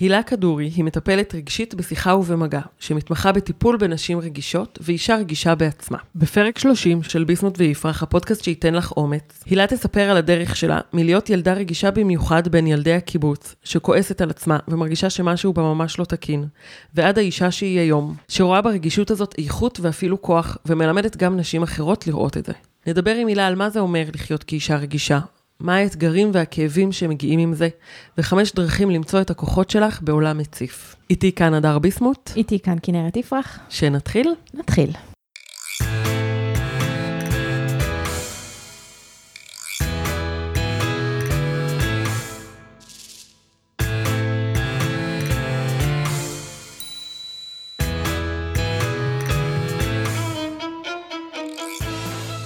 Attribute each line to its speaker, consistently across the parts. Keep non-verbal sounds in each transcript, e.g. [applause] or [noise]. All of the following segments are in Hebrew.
Speaker 1: הילה כדורי היא מטפלת רגשית בשיחה ובמגע, שמתמחה בטיפול בנשים רגישות ואישה רגישה בעצמה. בפרק 30 של ביסמוט ויפרח, הפודקאסט שייתן לך אומץ, הילה תספר על הדרך שלה מלהיות ילדה רגישה במיוחד בין ילדי הקיבוץ, שכועסת על עצמה ומרגישה שמשהו בה ממש לא תקין, ועד האישה שהיא היום, שרואה ברגישות הזאת איכות ואפילו כוח, ומלמדת גם נשים אחרות לראות את זה. נדבר עם הילה על מה זה אומר לחיות כאישה רגישה, מה האתגרים והכאבים שמגיעים עם זה, וחמש דרכים למצוא את הכוחות שלך בעולם מציף. איתי כאן הדר ביסמוט.
Speaker 2: איתי כאן כנרת יפרח.
Speaker 1: שנתחיל?
Speaker 2: נתחיל.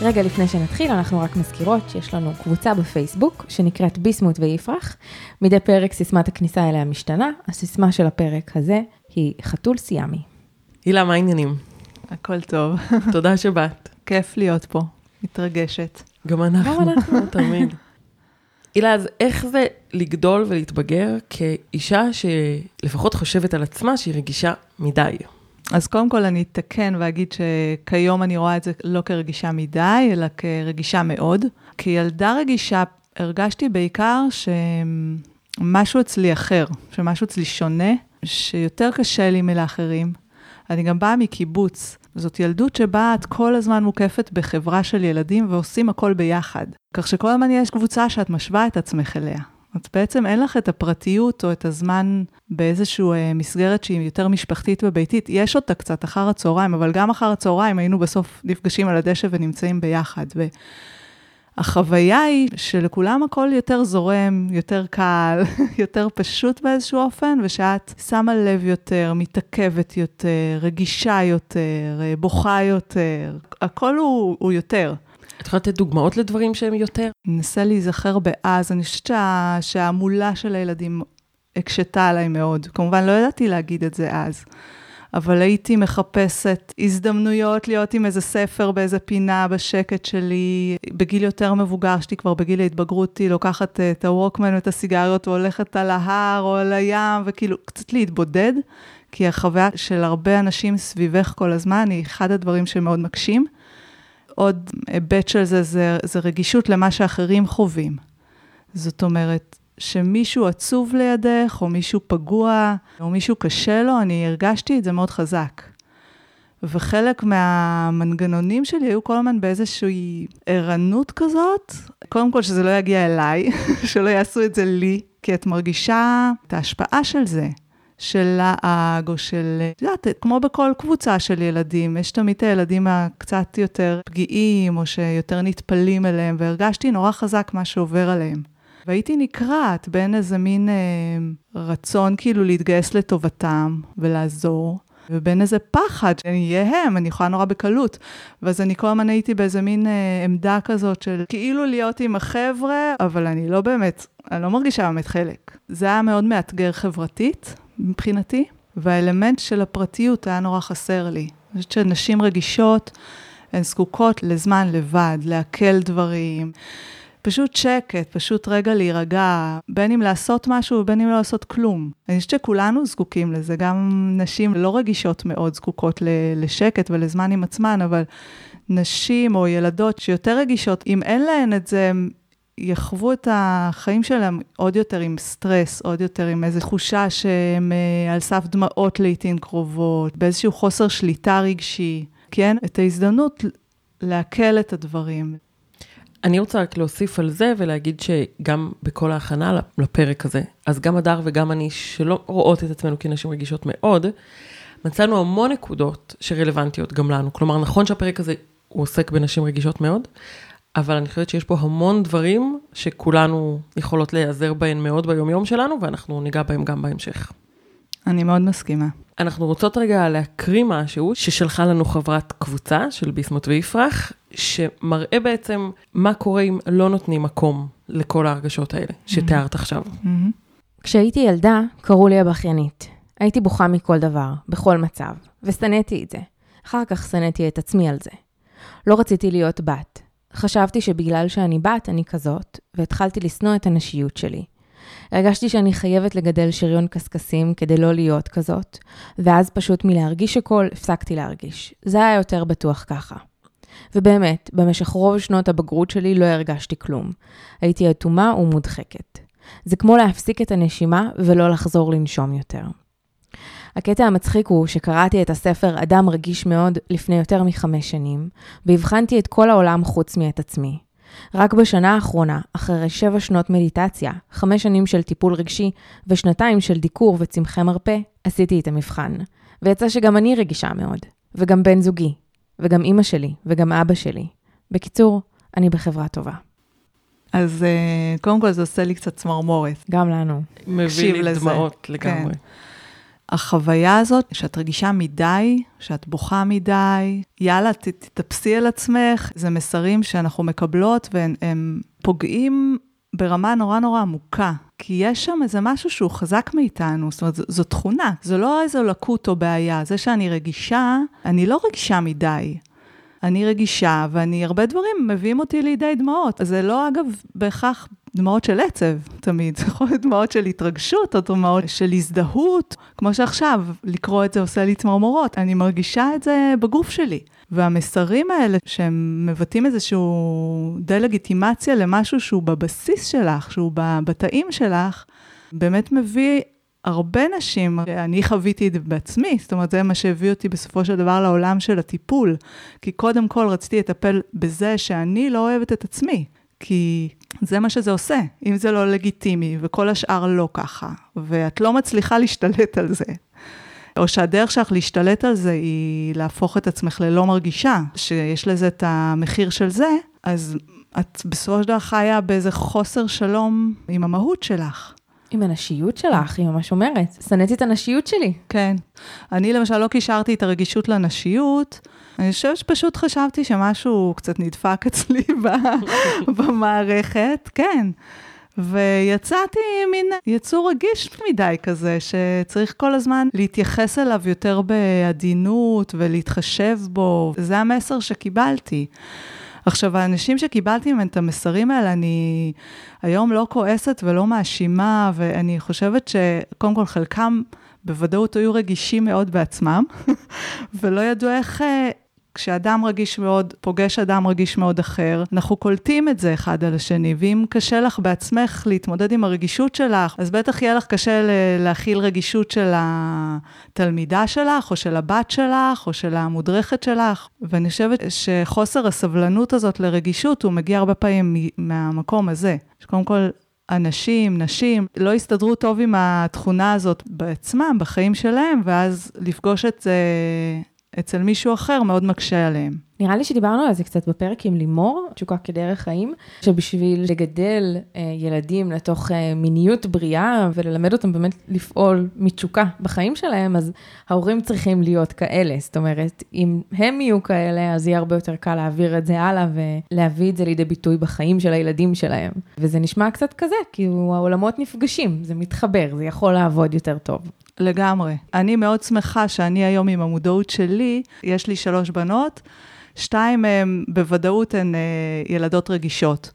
Speaker 2: רגע לפני שנתחיל, אנחנו רק מזכירות שיש לנו קבוצה בפייסבוק שנקראת ביסמוט ויפרח. מדי פרק סיסמת הכניסה אליה משתנה, הסיסמה של הפרק הזה היא חתול סיאמי.
Speaker 1: הילה, מה העניינים?
Speaker 3: הכל טוב. [laughs]
Speaker 1: תודה שבאת.
Speaker 3: כיף להיות פה, מתרגשת.
Speaker 1: גם אנחנו.
Speaker 2: גם אנחנו. [laughs]
Speaker 1: תמיד. הילה, אז איך זה לגדול ולהתבגר כאישה שלפחות חושבת על עצמה שהיא רגישה מדי?
Speaker 3: אז קודם כל אני אתקן ואגיד שכיום אני רואה את זה לא כרגישה מדי, אלא כרגישה מאוד. כילדה רגישה הרגשתי בעיקר שמשהו אצלי אחר, שמשהו אצלי שונה, שיותר קשה לי מלאחרים. אני גם באה מקיבוץ. זאת ילדות שבה את כל הזמן מוקפת בחברה של ילדים ועושים הכל ביחד. כך שכל הזמן יש קבוצה שאת משווה את עצמך אליה. אז בעצם אין לך את הפרטיות או את הזמן באיזושהי אה, מסגרת שהיא יותר משפחתית וביתית. יש אותה קצת אחר הצהריים, אבל גם אחר הצהריים היינו בסוף נפגשים על הדשא ונמצאים ביחד. והחוויה היא שלכולם הכל יותר זורם, יותר קל, [laughs] יותר פשוט באיזשהו אופן, ושאת שמה לב יותר, מתעכבת יותר, רגישה יותר, אה, בוכה יותר, הכל הוא, הוא יותר.
Speaker 1: את יכולה לתת דוגמאות לדברים שהם יותר?
Speaker 3: ננסה להיזכר באז, אני חושבת שה, שההמולה של הילדים הקשתה עליי מאוד. כמובן, לא ידעתי להגיד את זה אז, אבל הייתי מחפשת הזדמנויות להיות עם איזה ספר באיזה פינה בשקט שלי. בגיל יותר מבוגר, שלי כבר בגיל ההתבגרות, היא לוקחת את הווקמן ואת הסיגריות והולכת על ההר או על הים, וכאילו, קצת להתבודד. כי החוויה של הרבה אנשים סביבך כל הזמן היא אחד הדברים שמאוד מקשים. עוד היבט של זה, זה, זה רגישות למה שאחרים חווים. זאת אומרת, שמישהו עצוב לידך, או מישהו פגוע, או מישהו קשה לו, אני הרגשתי את זה מאוד חזק. וחלק מהמנגנונים שלי היו כל הזמן באיזושהי ערנות כזאת. קודם כל, שזה לא יגיע אליי, [laughs] שלא יעשו את זה לי, כי את מרגישה את ההשפעה של זה. של לעג, או של, את יודעת, כמו בכל קבוצה של ילדים, יש תמיד את הילדים הקצת יותר פגיעים, או שיותר נטפלים אליהם, והרגשתי נורא חזק מה שעובר עליהם. והייתי נקרעת בין איזה מין אה, רצון כאילו להתגייס לטובתם ולעזור, ובין איזה פחד שאני אהיה הם, אני יכולה נורא בקלות. ואז אני כל הזמן הייתי באיזה מין אה, עמדה כזאת של כאילו להיות עם החבר'ה, אבל אני לא באמת, אני לא מרגישה באמת חלק. זה היה מאוד מאתגר חברתית, מבחינתי, והאלמנט של הפרטיות היה נורא חסר לי. אני חושבת שנשים רגישות, הן זקוקות לזמן לבד, לעכל דברים. פשוט שקט, פשוט רגע להירגע, בין אם לעשות משהו ובין אם לא לעשות כלום. אני חושבת שכולנו זקוקים לזה, גם נשים לא רגישות מאוד זקוקות לשקט ולזמן עם עצמן, אבל נשים או ילדות שיותר רגישות, אם אין להן את זה, יחוו את החיים שלהם עוד יותר עם סטרס, עוד יותר עם איזו תחושה שהם אה, על סף דמעות לעיתים קרובות, באיזשהו חוסר שליטה רגשי, כן? את ההזדמנות לעכל את הדברים.
Speaker 1: אני רוצה רק להוסיף על זה ולהגיד שגם בכל ההכנה לפרק הזה, אז גם הדר וגם אני, שלא רואות את עצמנו כנשים רגישות מאוד, מצאנו המון נקודות שרלוונטיות גם לנו. כלומר, נכון שהפרק הזה הוא עוסק בנשים רגישות מאוד, אבל אני חושבת שיש פה המון דברים שכולנו יכולות להיעזר בהם מאוד ביומיום שלנו, ואנחנו ניגע בהם גם בהמשך.
Speaker 3: אני מאוד מסכימה.
Speaker 1: אנחנו רוצות רגע להקריא משהו ששלחה לנו חברת קבוצה של ביסמוט ויפרח, שמראה בעצם מה קורה אם לא נותנים מקום לכל ההרגשות האלה שתיארת עכשיו.
Speaker 2: כשהייתי ילדה, קראו לי הבכיינית. הייתי בוכה מכל דבר, בכל מצב, ושנאתי את זה. אחר כך שנאתי את עצמי על זה. לא רציתי להיות בת. חשבתי שבגלל שאני בת, אני כזאת, והתחלתי לשנוא את הנשיות שלי. הרגשתי שאני חייבת לגדל שריון קשקשים כדי לא להיות כזאת, ואז פשוט מלהרגיש הכל, הפסקתי להרגיש. זה היה יותר בטוח ככה. ובאמת, במשך רוב שנות הבגרות שלי לא הרגשתי כלום. הייתי אטומה ומודחקת. זה כמו להפסיק את הנשימה ולא לחזור לנשום יותר. הקטע המצחיק הוא שקראתי את הספר אדם רגיש מאוד לפני יותר מחמש שנים, והבחנתי את כל העולם חוץ מאת עצמי. רק בשנה האחרונה, אחרי שבע שנות מדיטציה, חמש שנים של טיפול רגשי ושנתיים של דיקור וצמחי מרפא, עשיתי את המבחן. ויצא שגם אני רגישה מאוד, וגם בן זוגי, וגם אימא שלי, וגם אבא שלי. בקיצור, אני בחברה טובה.
Speaker 3: אז אה, קודם כל זה עושה לי קצת צמרמורת.
Speaker 2: גם לנו.
Speaker 1: מביא לי
Speaker 3: לזה.
Speaker 1: דמעות לגמרי.
Speaker 3: כן. החוויה הזאת, שאת רגישה מדי, שאת בוכה מדי, יאללה, תתאפסי על עצמך, זה מסרים שאנחנו מקבלות והם הם פוגעים ברמה נורא נורא עמוקה. כי יש שם איזה משהו שהוא חזק מאיתנו, זאת אומרת, זו תכונה, זו לא איזו לקות או בעיה. זה שאני רגישה, אני לא רגישה מדי. אני רגישה, ואני, הרבה דברים מביאים אותי לידי דמעות. זה לא, אגב, בהכרח דמעות של עצב תמיד, זה יכול להיות דמעות של התרגשות, או דמעות של הזדהות, כמו שעכשיו, לקרוא את זה עושה לי צמרמורות. אני מרגישה את זה בגוף שלי. והמסרים האלה, שהם מבטאים איזושהי דה-לגיטימציה למשהו שהוא בבסיס שלך, שהוא בתאים שלך, באמת מביא הרבה נשים, אני חוויתי את זה בעצמי, זאת אומרת, זה מה שהביא אותי בסופו של דבר לעולם של הטיפול. כי קודם כל רציתי לטפל בזה שאני לא אוהבת את עצמי. כי זה מה שזה עושה, אם זה לא לגיטימי, וכל השאר לא ככה, ואת לא מצליחה להשתלט על זה. או שהדרך שלך להשתלט על זה היא להפוך את עצמך ללא מרגישה, שיש לזה את המחיר של זה, אז את בסופו של דבר חיה באיזה חוסר שלום עם המהות שלך.
Speaker 2: עם הנשיות שלך, היא ממש אומרת. שנאתי את הנשיות שלי.
Speaker 3: כן. אני למשל לא קישרתי את הרגישות לנשיות, אני חושבת שפשוט חשבתי שמשהו קצת נדפק אצלי [laughs] במערכת, כן. ויצאתי מין יצור רגיש מדי כזה, שצריך כל הזמן להתייחס אליו יותר בעדינות ולהתחשב בו. זה המסר שקיבלתי. עכשיו, האנשים שקיבלתי מהם את המסרים האלה, אני היום לא כועסת ולא מאשימה, ואני חושבת שקודם כל חלקם בוודאות היו רגישים מאוד בעצמם, [laughs] ולא ידעו איך... כשאדם רגיש מאוד, פוגש אדם רגיש מאוד אחר, אנחנו קולטים את זה אחד על השני, ואם קשה לך בעצמך להתמודד עם הרגישות שלך, אז בטח יהיה לך קשה להכיל רגישות של התלמידה שלך, או של הבת שלך, או של המודרכת שלך. ואני חושבת שחוסר הסבלנות הזאת לרגישות, הוא מגיע הרבה פעמים מהמקום הזה. שקודם כל, אנשים, נשים, לא הסתדרו טוב עם התכונה הזאת בעצמם, בחיים שלהם, ואז לפגוש את זה אצל מישהו אחר מאוד מקשה עליהם.
Speaker 2: נראה לי שדיברנו על זה קצת בפרק עם לימור, תשוקה כדרך חיים, שבשביל לגדל אה, ילדים לתוך אה, מיניות בריאה וללמד אותם באמת לפעול מתשוקה בחיים שלהם, אז ההורים צריכים להיות כאלה. זאת אומרת, אם הם יהיו כאלה, אז יהיה הרבה יותר קל להעביר את זה הלאה ולהביא את זה לידי ביטוי בחיים של הילדים שלהם. וזה נשמע קצת כזה, כי העולמות נפגשים, זה מתחבר, זה יכול לעבוד יותר טוב.
Speaker 3: לגמרי. אני מאוד שמחה שאני היום עם המודעות שלי, יש לי שלוש בנות, שתיים מהן בוודאות הן אה, ילדות רגישות.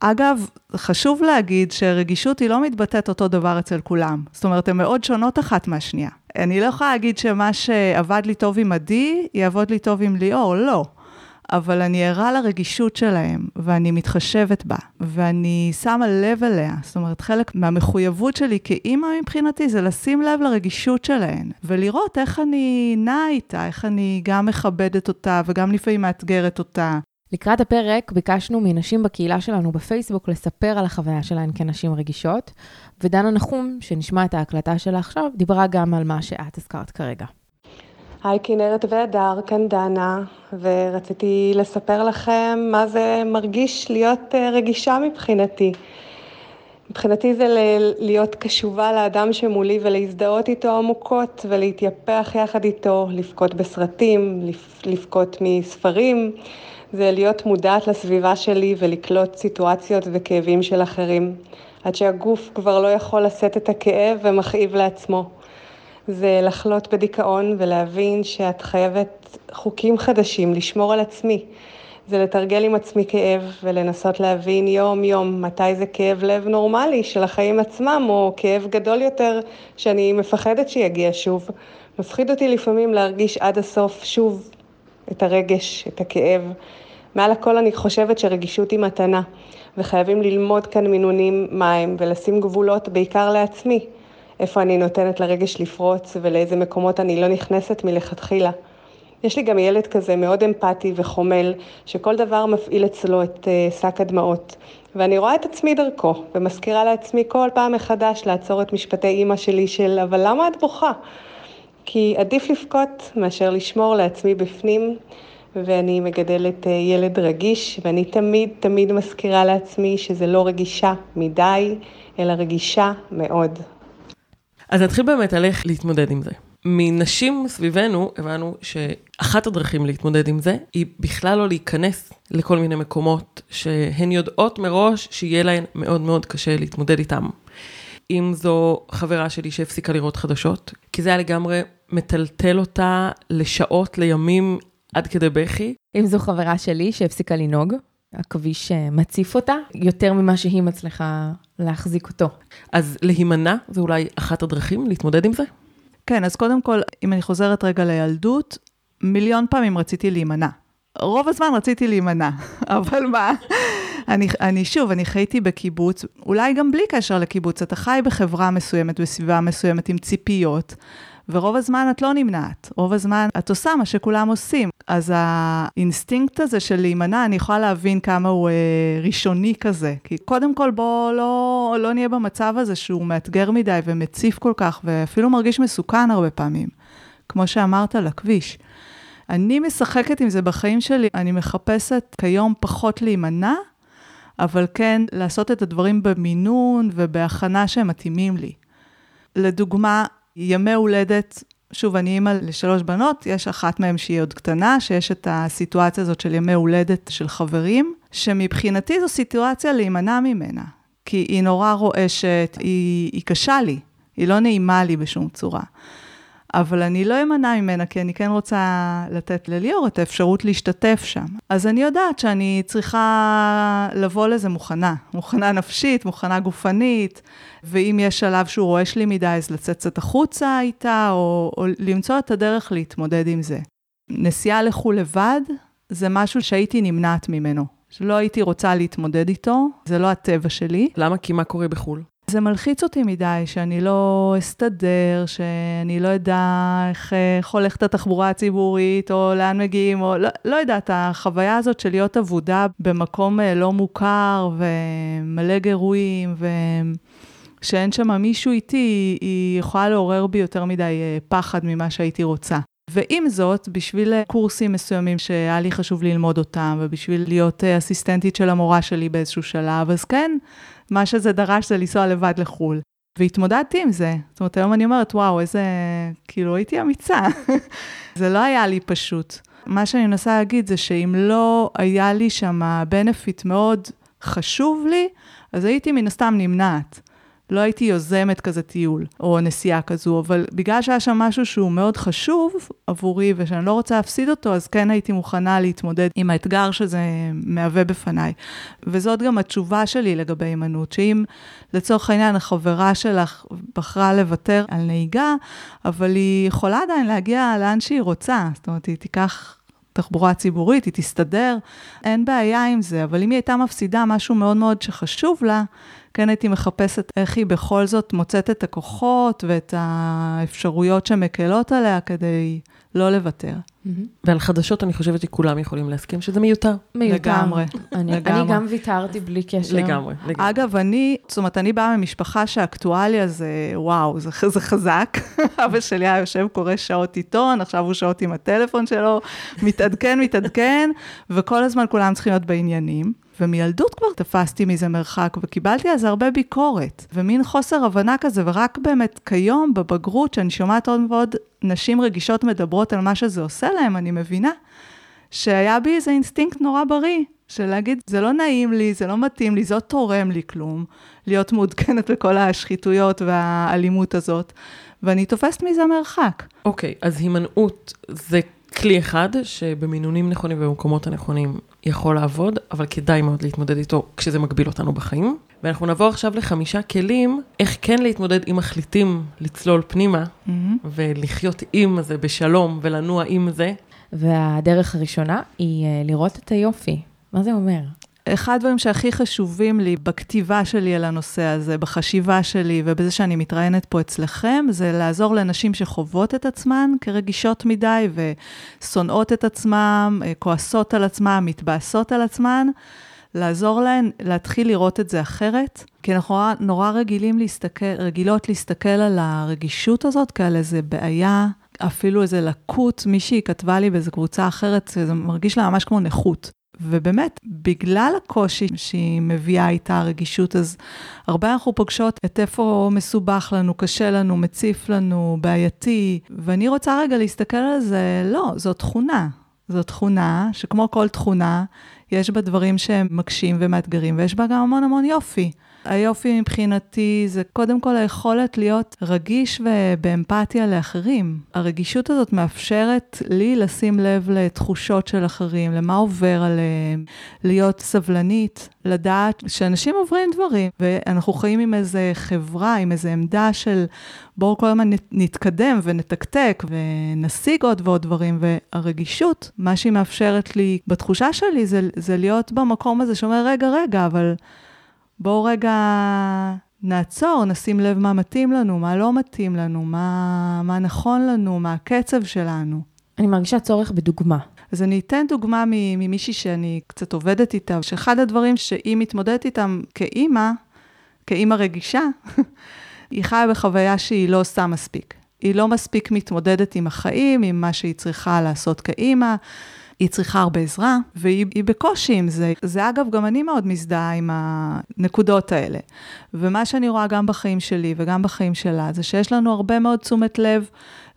Speaker 3: אגב, חשוב להגיד שרגישות היא לא מתבטאת אותו דבר אצל כולם. זאת אומרת, הן מאוד שונות אחת מהשנייה. אני לא יכולה להגיד שמה שעבד לי טוב עם עדי, יעבוד לי טוב עם ליאור, לא. אבל אני ערה לרגישות שלהם, ואני מתחשבת בה, ואני שמה לב אליה. זאת אומרת, חלק מהמחויבות שלי כאימא מבחינתי זה לשים לב לרגישות שלהן, ולראות איך אני נעה איתה, איך אני גם מכבדת אותה וגם לפעמים מאתגרת אותה.
Speaker 2: לקראת הפרק ביקשנו מנשים בקהילה שלנו בפייסבוק לספר על החוויה שלהן כנשים רגישות, ודנה נחום, שנשמע את ההקלטה שלה עכשיו, דיברה גם על מה שאת הזכרת כרגע.
Speaker 4: היי כנרת והדר, כאן דנה, ורציתי לספר לכם מה זה מרגיש להיות אה, רגישה מבחינתי. מבחינתי זה להיות קשובה לאדם שמולי ולהזדהות איתו עמוקות ולהתייפח יחד איתו, לבכות בסרטים, לבכות מספרים, זה להיות מודעת לסביבה שלי ולקלוט סיטואציות וכאבים של אחרים, עד שהגוף כבר לא יכול לשאת את הכאב ומכאיב לעצמו. זה לחלות בדיכאון ולהבין שאת חייבת חוקים חדשים, לשמור על עצמי, זה לתרגל עם עצמי כאב ולנסות להבין יום-יום מתי זה כאב לב נורמלי של החיים עצמם, או כאב גדול יותר שאני מפחדת שיגיע שוב. מפחיד אותי לפעמים להרגיש עד הסוף שוב את הרגש, את הכאב. מעל הכל אני חושבת שרגישות היא מתנה, וחייבים ללמוד כאן מינונים מהם ולשים גבולות בעיקר לעצמי. איפה אני נותנת לרגש לפרוץ ולאיזה מקומות אני לא נכנסת מלכתחילה. יש לי גם ילד כזה מאוד אמפתי וחומל, שכל דבר מפעיל אצלו את uh, שק הדמעות. ואני רואה את עצמי דרכו, ומזכירה לעצמי כל פעם מחדש לעצור את משפטי אימא שלי של אבל למה את בוכה? כי עדיף לבכות מאשר לשמור לעצמי בפנים, ואני מגדלת uh, ילד רגיש, ואני תמיד תמיד מזכירה לעצמי שזה לא רגישה מדי, אלא רגישה מאוד.
Speaker 1: אז נתחיל באמת על איך להתמודד עם זה. מנשים סביבנו הבנו שאחת הדרכים להתמודד עם זה היא בכלל לא להיכנס לכל מיני מקומות שהן יודעות מראש שיהיה להן מאוד מאוד קשה להתמודד איתם. אם זו חברה שלי שהפסיקה לראות חדשות, כי זה היה לגמרי מטלטל אותה לשעות, לימים, עד כדי בכי.
Speaker 2: אם זו חברה שלי שהפסיקה לנהוג, הכביש אה, מציף אותה, יותר ממה שהיא מצליחה להחזיק אותו.
Speaker 1: אז להימנע זה אולי אחת הדרכים להתמודד עם זה?
Speaker 3: כן, אז קודם כל, אם אני חוזרת רגע לילדות, מיליון פעמים רציתי להימנע. רוב הזמן רציתי להימנע, [laughs] אבל מה, אני, אני שוב, אני חייתי בקיבוץ, אולי גם בלי קשר לקיבוץ, אתה חי בחברה מסוימת, בסביבה מסוימת, עם ציפיות, ורוב הזמן את לא נמנעת, רוב הזמן את עושה מה שכולם עושים. אז האינסטינקט הזה של להימנע, אני יכולה להבין כמה הוא אה, ראשוני כזה. כי קודם כל בואו לא, לא נהיה במצב הזה שהוא מאתגר מדי ומציף כל כך, ואפילו מרגיש מסוכן הרבה פעמים. כמו שאמרת, לכביש. אני משחקת עם זה בחיים שלי, אני מחפשת כיום פחות להימנע, אבל כן לעשות את הדברים במינון ובהכנה שהם מתאימים לי. לדוגמה, ימי הולדת, שוב, אני אימא לשלוש בנות, יש אחת מהן שהיא עוד קטנה, שיש את הסיטואציה הזאת של ימי הולדת של חברים, שמבחינתי זו סיטואציה להימנע ממנה, כי היא נורא רועשת, היא, היא קשה לי, היא לא נעימה לי בשום צורה. אבל אני לא אמנע ממנה, כי אני כן רוצה לתת לליאור את האפשרות להשתתף שם. אז אני יודעת שאני צריכה לבוא לזה מוכנה, מוכנה נפשית, מוכנה גופנית, ואם יש שלב שהוא רועש לי מדי, אז לצאת קצת החוצה איתה, או, או למצוא את הדרך להתמודד עם זה. נסיעה לחו"ל לבד, זה משהו שהייתי נמנעת ממנו. שלא הייתי רוצה להתמודד איתו, זה לא הטבע שלי.
Speaker 1: למה? כי מה קורה בחו"ל?
Speaker 3: זה מלחיץ אותי מדי, שאני לא אסתדר, שאני לא אדע איך, הולכת התחבורה הציבורית, או לאן מגיעים, או לא, לא יודעת, החוויה הזאת של להיות אבודה במקום אה, לא מוכר, ומלא גירויים, ושאין שם מישהו איתי, היא יכולה לעורר בי יותר מדי אה, פחד ממה שהייתי רוצה. ועם זאת, בשביל אה, קורסים מסוימים שהיה לי חשוב ללמוד אותם, ובשביל להיות אסיסטנטית של המורה שלי באיזשהו שלב, אז כן, מה שזה דרש זה לנסוע לבד לחו"ל. והתמודדתי עם זה. זאת אומרת, היום אני אומרת, וואו, איזה... כאילו, הייתי אמיצה. [laughs] זה לא היה לי פשוט. מה שאני מנסה להגיד זה שאם לא היה לי שם בנפיט מאוד חשוב לי, אז הייתי מן הסתם נמנעת. לא הייתי יוזמת כזה טיול או נסיעה כזו, אבל בגלל שהיה שם משהו שהוא מאוד חשוב עבורי ושאני לא רוצה להפסיד אותו, אז כן הייתי מוכנה להתמודד עם האתגר שזה מהווה בפניי. וזאת גם התשובה שלי לגבי הימנעות, שאם לצורך העניין החברה שלך בחרה לוותר על נהיגה, אבל היא יכולה עדיין להגיע לאן שהיא רוצה, זאת אומרת, היא תיקח... תחבורה ציבורית, היא תסתדר, אין בעיה עם זה, אבל אם היא הייתה מפסידה משהו מאוד מאוד שחשוב לה, כן הייתי מחפשת איך היא בכל זאת מוצאת את הכוחות ואת האפשרויות שמקלות עליה כדי לא לוותר.
Speaker 1: ועל חדשות אני חושבת שכולם יכולים להסכים שזה מיותר.
Speaker 2: מיותר.
Speaker 3: לגמרי.
Speaker 2: אני,
Speaker 3: לגמרי.
Speaker 2: אני גם ויתרתי בלי קשר.
Speaker 1: לגמרי, לגמרי.
Speaker 3: אגב, אני, זאת אומרת, אני באה ממשפחה שאקטואליה זה, וואו, זה, זה חזק. [laughs] אבא שלי היה יושב, קורא שעות עיתון, עכשיו הוא שעות עם הטלפון שלו, מתעדכן, מתעדכן, וכל הזמן כולם צריכים להיות בעניינים. ומילדות כבר תפסתי מזה מרחק, וקיבלתי על זה הרבה ביקורת, ומין חוסר הבנה כזה, ורק באמת כיום, בבגרות, שאני שומעת עוד ועוד נשים רגישות מדברות על מה שזה עושה להם, אני מבינה שהיה בי איזה אינסטינקט נורא בריא, של להגיד, זה לא נעים לי, זה לא מתאים לי, זה לא תורם לי כלום, להיות מעודכנת בכל השחיתויות והאלימות הזאת, ואני תופסת מזה מרחק.
Speaker 1: אוקיי, okay, אז הימנעות זה כלי אחד שבמינונים נכונים ובמקומות הנכונים יכול לעבוד, אבל כדאי מאוד להתמודד איתו כשזה מגביל אותנו בחיים. ואנחנו נעבור עכשיו לחמישה כלים, איך כן להתמודד אם מחליטים לצלול פנימה,
Speaker 3: Mm-hmm.
Speaker 1: ולחיות עם זה בשלום, ולנוע עם זה.
Speaker 2: והדרך הראשונה היא אה, לראות את היופי. מה זה אומר?
Speaker 3: אחד הדברים שהכי חשובים לי בכתיבה שלי על הנושא הזה, בחשיבה שלי ובזה שאני מתראיינת פה אצלכם, זה לעזור לנשים שחוות את עצמן כרגישות מדי ושונאות את עצמן, אה, כועסות על עצמן, מתבאסות על עצמן, לעזור להן להתחיל לראות את זה אחרת. כי אנחנו נורא רגילים להסתכל, רגילות להסתכל על הרגישות הזאת כעל איזה בעיה, אפילו איזה לקות. מישהי כתבה לי באיזו קבוצה אחרת, זה מרגיש לה ממש כמו נכות. ובאמת, בגלל הקושי שהיא מביאה איתה, הרגישות, אז הרבה אנחנו פוגשות את איפה מסובך לנו, קשה לנו, מציף לנו, בעייתי, ואני רוצה רגע להסתכל על זה, לא, זו תכונה. זו תכונה שכמו כל תכונה, יש בה דברים שהם מקשים ומאתגרים, ויש בה גם המון המון יופי. היופי מבחינתי זה קודם כל היכולת להיות רגיש ובאמפתיה לאחרים. הרגישות הזאת מאפשרת לי לשים לב לתחושות של אחרים, למה עובר עליהם, להיות סבלנית, לדעת שאנשים עוברים דברים, ואנחנו חיים עם איזה חברה, עם איזה עמדה של בואו כל הזמן נת- נתקדם ונתקתק ונשיג עוד ועוד דברים, והרגישות, מה שהיא מאפשרת לי בתחושה שלי זה, זה להיות במקום הזה שאומר, רגע, רגע, אבל בואו רגע נעצור, נשים לב מה מתאים לנו, מה לא מתאים לנו, מה, מה נכון לנו, מה הקצב שלנו.
Speaker 2: אני מרגישה צורך בדוגמה.
Speaker 3: אז אני אתן דוגמה ממישהי שאני קצת עובדת איתה, שאחד הדברים שהיא מתמודדת איתם כאימא, כאימא רגישה, [laughs] היא חיה בחוויה שהיא לא עושה מספיק. היא לא מספיק מתמודדת עם החיים, עם מה שהיא צריכה לעשות כאימא. היא צריכה הרבה עזרה, והיא היא בקושי עם זה. זה אגב, גם אני מאוד מזדהה עם הנקודות האלה. ומה שאני רואה גם בחיים שלי וגם בחיים שלה, זה שיש לנו הרבה מאוד תשומת לב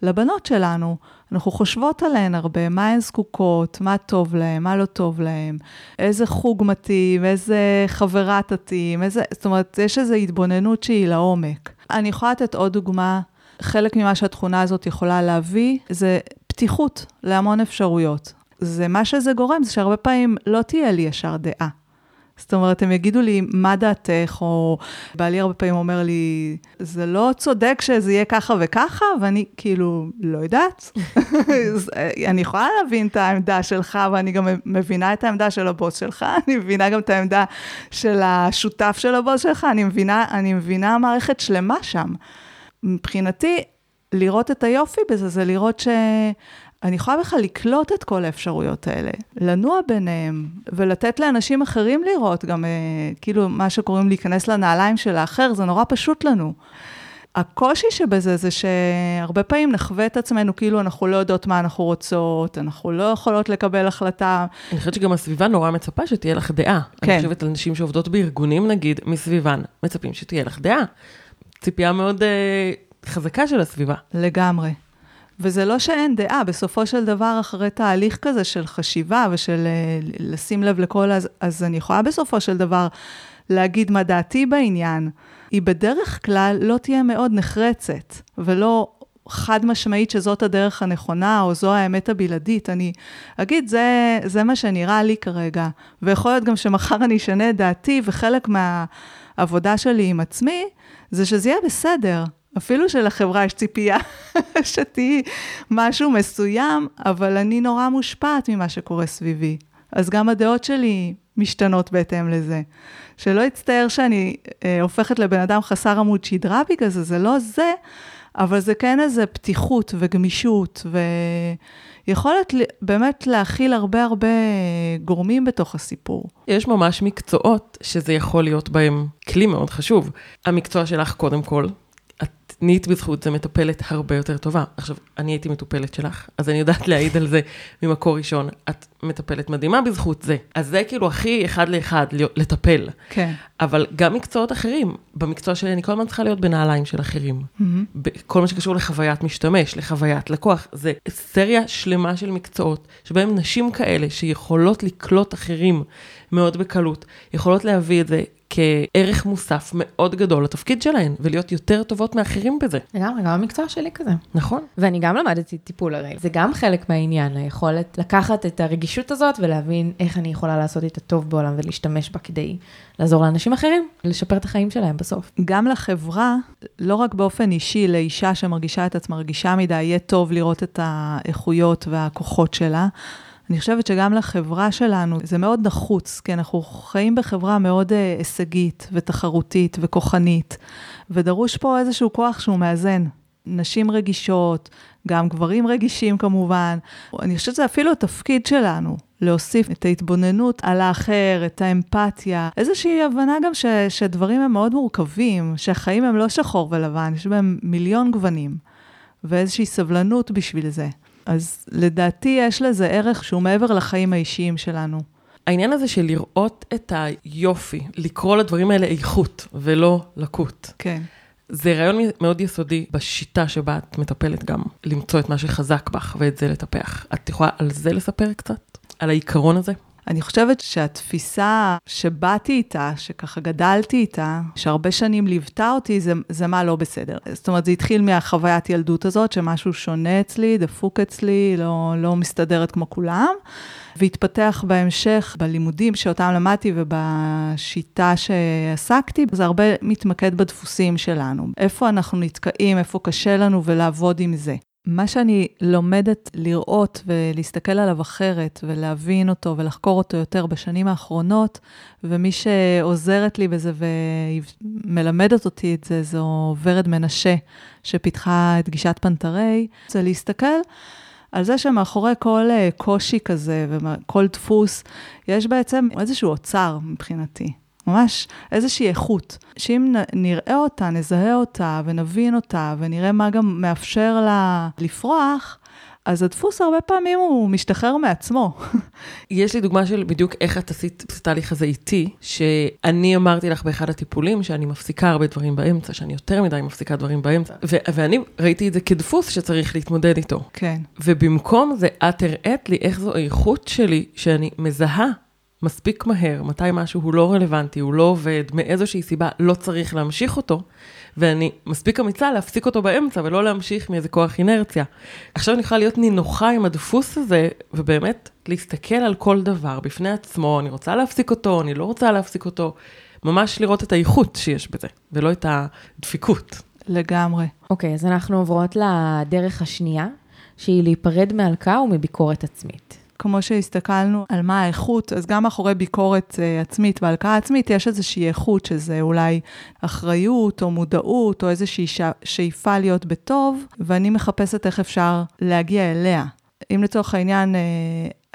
Speaker 3: לבנות שלנו. אנחנו חושבות עליהן הרבה, מה הן זקוקות, מה טוב להן, מה לא טוב להן, איזה חוג מתאים, איזה חברה תתאים, איזה... זאת אומרת, יש איזו התבוננות שהיא לעומק. אני יכולה לתת עוד דוגמה. חלק ממה שהתכונה הזאת יכולה להביא, זה פתיחות להמון אפשרויות. זה מה שזה גורם, זה שהרבה פעמים לא תהיה לי ישר דעה. זאת אומרת, הם יגידו לי, מה דעתך, או בעלי הרבה פעמים אומר לי, זה לא צודק שזה יהיה ככה וככה, ואני כאילו, לא יודעת. [laughs] אה, אני יכולה להבין את העמדה שלך, ואני גם מבינה את העמדה של הבוס שלך, [laughs] אני מבינה גם את העמדה של השותף של הבוס שלך, אני מבינה, אני מבינה מערכת שלמה שם. מבחינתי, לראות את היופי בזה, זה לראות ש... אני יכולה בכלל לקלוט את כל האפשרויות האלה, לנוע ביניהם, ולתת לאנשים אחרים לראות, גם אה, כאילו מה שקוראים להיכנס לנעליים של האחר, זה נורא פשוט לנו. הקושי שבזה זה שהרבה פעמים נחווה את עצמנו כאילו אנחנו לא יודעות מה אנחנו רוצות, אנחנו לא יכולות לקבל החלטה.
Speaker 1: אני חושבת שגם הסביבה נורא מצפה שתהיה לך דעה.
Speaker 3: כן.
Speaker 1: אני חושבת על נשים שעובדות בארגונים, נגיד, מסביבן, מצפים שתהיה לך דעה. ציפייה מאוד אה, חזקה של הסביבה.
Speaker 3: לגמרי. וזה לא שאין דעה, בסופו של דבר, אחרי תהליך כזה של חשיבה ושל אה, לשים לב לכל, אז, אז אני יכולה בסופו של דבר להגיד מה דעתי בעניין. היא בדרך כלל לא תהיה מאוד נחרצת, ולא חד משמעית שזאת הדרך הנכונה, או זו האמת הבלעדית. אני אגיד, זה, זה מה שנראה לי כרגע, ויכול להיות גם שמחר אני אשנה את דעתי, וחלק מהעבודה שלי עם עצמי, זה שזה יהיה בסדר. אפילו שלחברה יש ציפייה [laughs] שתהיי משהו מסוים, אבל אני נורא מושפעת ממה שקורה סביבי. אז גם הדעות שלי משתנות בהתאם לזה. שלא יצטער שאני אה, הופכת לבן אדם חסר עמוד שדרה בגלל זה, זה לא זה, אבל זה כן איזה פתיחות וגמישות, ויכולת באמת להכיל הרבה הרבה גורמים בתוך הסיפור.
Speaker 1: יש ממש מקצועות שזה יכול להיות בהם כלי מאוד חשוב. המקצוע שלך, קודם כל, נהיית בזכות זה מטפלת הרבה יותר טובה. עכשיו, אני הייתי מטופלת שלך, אז אני יודעת להעיד על זה ממקור ראשון. את מטפלת מדהימה בזכות זה. אז זה כאילו הכי אחד לאחד, לטפל.
Speaker 3: כן.
Speaker 1: אבל גם מקצועות אחרים, במקצוע שלי אני כל הזמן צריכה להיות בנעליים של אחרים. כל מה שקשור לחוויית משתמש, לחוויית לקוח, זה סריה שלמה של מקצועות, שבהם נשים כאלה שיכולות לקלוט אחרים מאוד בקלות, יכולות להביא את זה כערך מוסף מאוד גדול לתפקיד שלהן, ולהיות יותר טובות מאחרים בזה.
Speaker 2: לגמרי, גם המקצוע שלי כזה.
Speaker 1: נכון.
Speaker 2: ואני גם למדתי טיפול הרי, זה גם חלק מהעניין, היכולת לקחת את הרגישות הזאת ולהבין איך אני יכולה לעשות איתה טוב בעולם ולהשתמש בה כדי לעזור לאנשים אחרים, לשפר את החיים שלהם בסוף.
Speaker 3: גם לחברה, לא רק באופן אישי, לאישה שמרגישה את עצמה רגישה מדי, יהיה טוב לראות את האיכויות והכוחות שלה. אני חושבת שגם לחברה שלנו זה מאוד נחוץ, כי אנחנו חיים בחברה מאוד אה, הישגית ותחרותית וכוחנית, ודרוש פה איזשהו כוח שהוא מאזן. נשים רגישות, גם גברים רגישים כמובן. אני חושבת שזה אפילו התפקיד שלנו, להוסיף את ההתבוננות על האחר, את האמפתיה, איזושהי הבנה גם ש, שדברים הם מאוד מורכבים, שהחיים הם לא שחור ולבן, יש בהם מיליון גוונים, ואיזושהי סבלנות בשביל זה. אז לדעתי יש לזה ערך שהוא מעבר לחיים האישיים שלנו.
Speaker 1: העניין הזה של לראות את היופי, לקרוא לדברים האלה איכות ולא לקות.
Speaker 3: כן.
Speaker 1: זה רעיון מאוד יסודי בשיטה שבה את מטפלת גם, למצוא את מה שחזק בך ואת זה לטפח. את יכולה על זה לספר קצת? על העיקרון הזה?
Speaker 3: אני חושבת שהתפיסה שבאתי איתה, שככה גדלתי איתה, שהרבה שנים ליוותה אותי, זה, זה מה לא בסדר. זאת אומרת, זה התחיל מהחוויית ילדות הזאת, שמשהו שונה אצלי, דפוק אצלי, לא, לא מסתדרת כמו כולם, והתפתח בהמשך בלימודים שאותם למדתי ובשיטה שעסקתי, זה הרבה מתמקד בדפוסים שלנו. איפה אנחנו נתקעים, איפה קשה לנו ולעבוד עם זה. מה שאני לומדת לראות ולהסתכל עליו אחרת ולהבין אותו ולחקור אותו יותר בשנים האחרונות, ומי שעוזרת לי בזה ומלמדת אותי את זה, זו ורד מנשה, שפיתחה את גישת פנתרי, זה להסתכל על זה שמאחורי כל אה, קושי כזה וכל דפוס, יש בעצם איזשהו אוצר מבחינתי. ממש איזושהי איכות, שאם נראה אותה, נזהה אותה ונבין אותה ונראה מה גם מאפשר לה לפרוח, אז הדפוס הרבה פעמים הוא משתחרר מעצמו. [laughs]
Speaker 1: יש לי דוגמה של בדיוק איך את עשית את התהליך הזה איתי, שאני אמרתי לך באחד הטיפולים שאני מפסיקה הרבה דברים באמצע, שאני יותר מדי מפסיקה דברים באמצע, ו- ואני ראיתי את זה כדפוס שצריך להתמודד איתו.
Speaker 3: כן.
Speaker 1: ובמקום זה את הראית לי איך זו האיכות שלי, שאני מזהה מספיק מהר, מתי משהו הוא לא רלוונטי, הוא לא עובד, מאיזושהי סיבה לא צריך להמשיך אותו, ואני מספיק אמיצה להפסיק אותו באמצע ולא להמשיך מאיזה כוח אינרציה. עכשיו אני יכולה להיות נינוחה עם הדפוס הזה, ובאמת להסתכל על כל דבר בפני עצמו, אני רוצה להפסיק אותו, אני לא רוצה להפסיק אותו, ממש לראות את האיכות שיש בזה, ולא את הדפיקות.
Speaker 3: לגמרי.
Speaker 2: אוקיי, okay, אז אנחנו עוברות לדרך השנייה, שהיא להיפרד מהלקאה ומביקורת עצמית.
Speaker 3: כמו שהסתכלנו על מה האיכות, אז גם מאחורי ביקורת uh, עצמית והלקאה עצמית יש איזושהי איכות, שזה אולי אחריות או מודעות או איזושהי שאיפה להיות בטוב, ואני מחפשת איך אפשר להגיע אליה. אם לצורך העניין אה,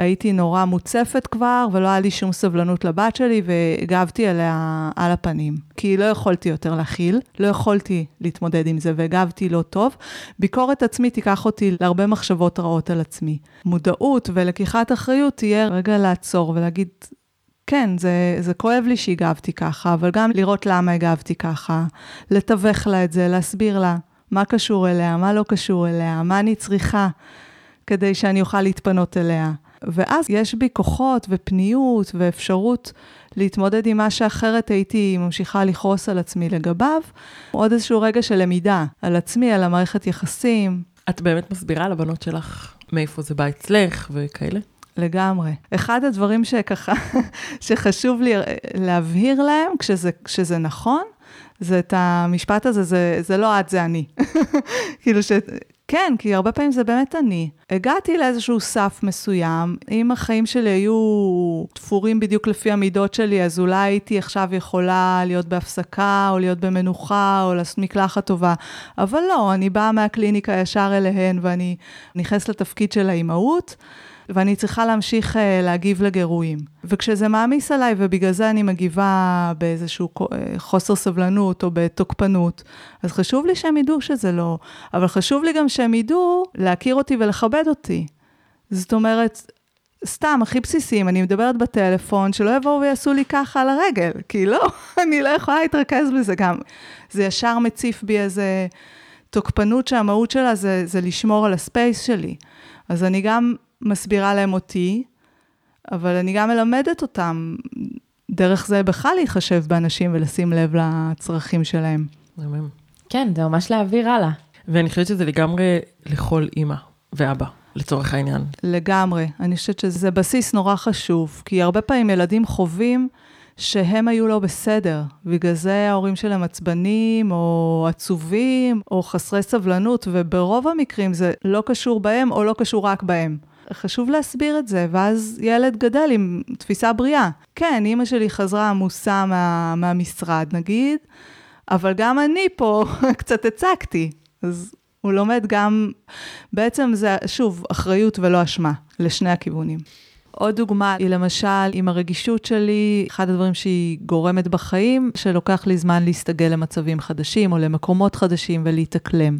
Speaker 3: הייתי נורא מוצפת כבר, ולא היה לי שום סבלנות לבת שלי, והגבתי עליה על הפנים. כי לא יכולתי יותר להכיל, לא יכולתי להתמודד עם זה, והגבתי לא טוב. ביקורת עצמית תיקח אותי להרבה מחשבות רעות על עצמי. מודעות ולקיחת אחריות תהיה רגע לעצור ולהגיד, כן, זה, זה כואב לי שהגבתי ככה, אבל גם לראות למה הגבתי ככה, לתווך לה את זה, להסביר לה מה קשור אליה, מה לא קשור אליה, מה אני צריכה. כדי שאני אוכל להתפנות אליה. ואז יש בי כוחות ופניות ואפשרות להתמודד עם מה שאחרת הייתי ממשיכה לכעוס על עצמי לגביו. עוד איזשהו רגע של למידה על עצמי, על המערכת יחסים.
Speaker 1: את באמת מסבירה לבנות שלך מאיפה זה בא אצלך וכאלה?
Speaker 3: לגמרי. אחד הדברים שככה, [laughs] שחשוב לי להבהיר להם כשזה, כשזה נכון, זה את המשפט הזה, זה, זה לא את, זה אני. [laughs] כאילו ש... כן, כי הרבה פעמים זה באמת אני. הגעתי לאיזשהו סף מסוים, אם החיים שלי היו תפורים בדיוק לפי המידות שלי, אז אולי הייתי עכשיו יכולה להיות בהפסקה, או להיות במנוחה, או לעשות מקלחת טובה. אבל לא, אני באה מהקליניקה ישר אליהן, ואני נכנסת לתפקיד של האימהות. ואני צריכה להמשיך uh, להגיב לגירויים. וכשזה מעמיס עליי, ובגלל זה אני מגיבה באיזשהו אה, חוסר סבלנות או בתוקפנות, אז חשוב לי שהם ידעו שזה לא, אבל חשוב לי גם שהם ידעו להכיר אותי ולכבד אותי. זאת אומרת, סתם, הכי בסיסיים, אני מדברת בטלפון, שלא יבואו ויעשו לי ככה על הרגל, כי לא, [laughs] אני לא יכולה להתרכז בזה גם. זה ישר מציף בי איזה תוקפנות שהמהות שלה זה, זה לשמור על הספייס שלי. אז אני גם מסבירה להם אותי, אבל אני גם מלמדת אותם ודרך זה בכלל להתחשב באנשים ולשים לב לצרכים שלהם.
Speaker 2: כן, זה ממש להעביר הלאה.
Speaker 1: ואני חושבת שזה לגמרי לכל אימא ואבא, לצורך העניין.
Speaker 3: לגמרי. אני חושבת שזה בסיס נורא חשוב, כי הרבה פעמים ילדים חווים שהם היו לא בסדר. בגלל זה ההורים שלהם עצבנים, או עצובים, או חסרי סבלנות, וברוב המקרים זה לא קשור בהם, או לא קשור רק בהם. חשוב להסביר את זה, ואז ילד גדל עם תפיסה בריאה. כן, אימא שלי חזרה עמוסה מה, מהמשרד, נגיד, אבל גם אני פה [laughs] קצת הצקתי. אז הוא לומד גם, בעצם זה, שוב, אחריות ולא אשמה, לשני הכיוונים. עוד דוגמה היא למשל עם הרגישות שלי, אחד הדברים שהיא גורמת בחיים, שלוקח לי זמן להסתגל למצבים חדשים או למקומות חדשים ולהתאקלם.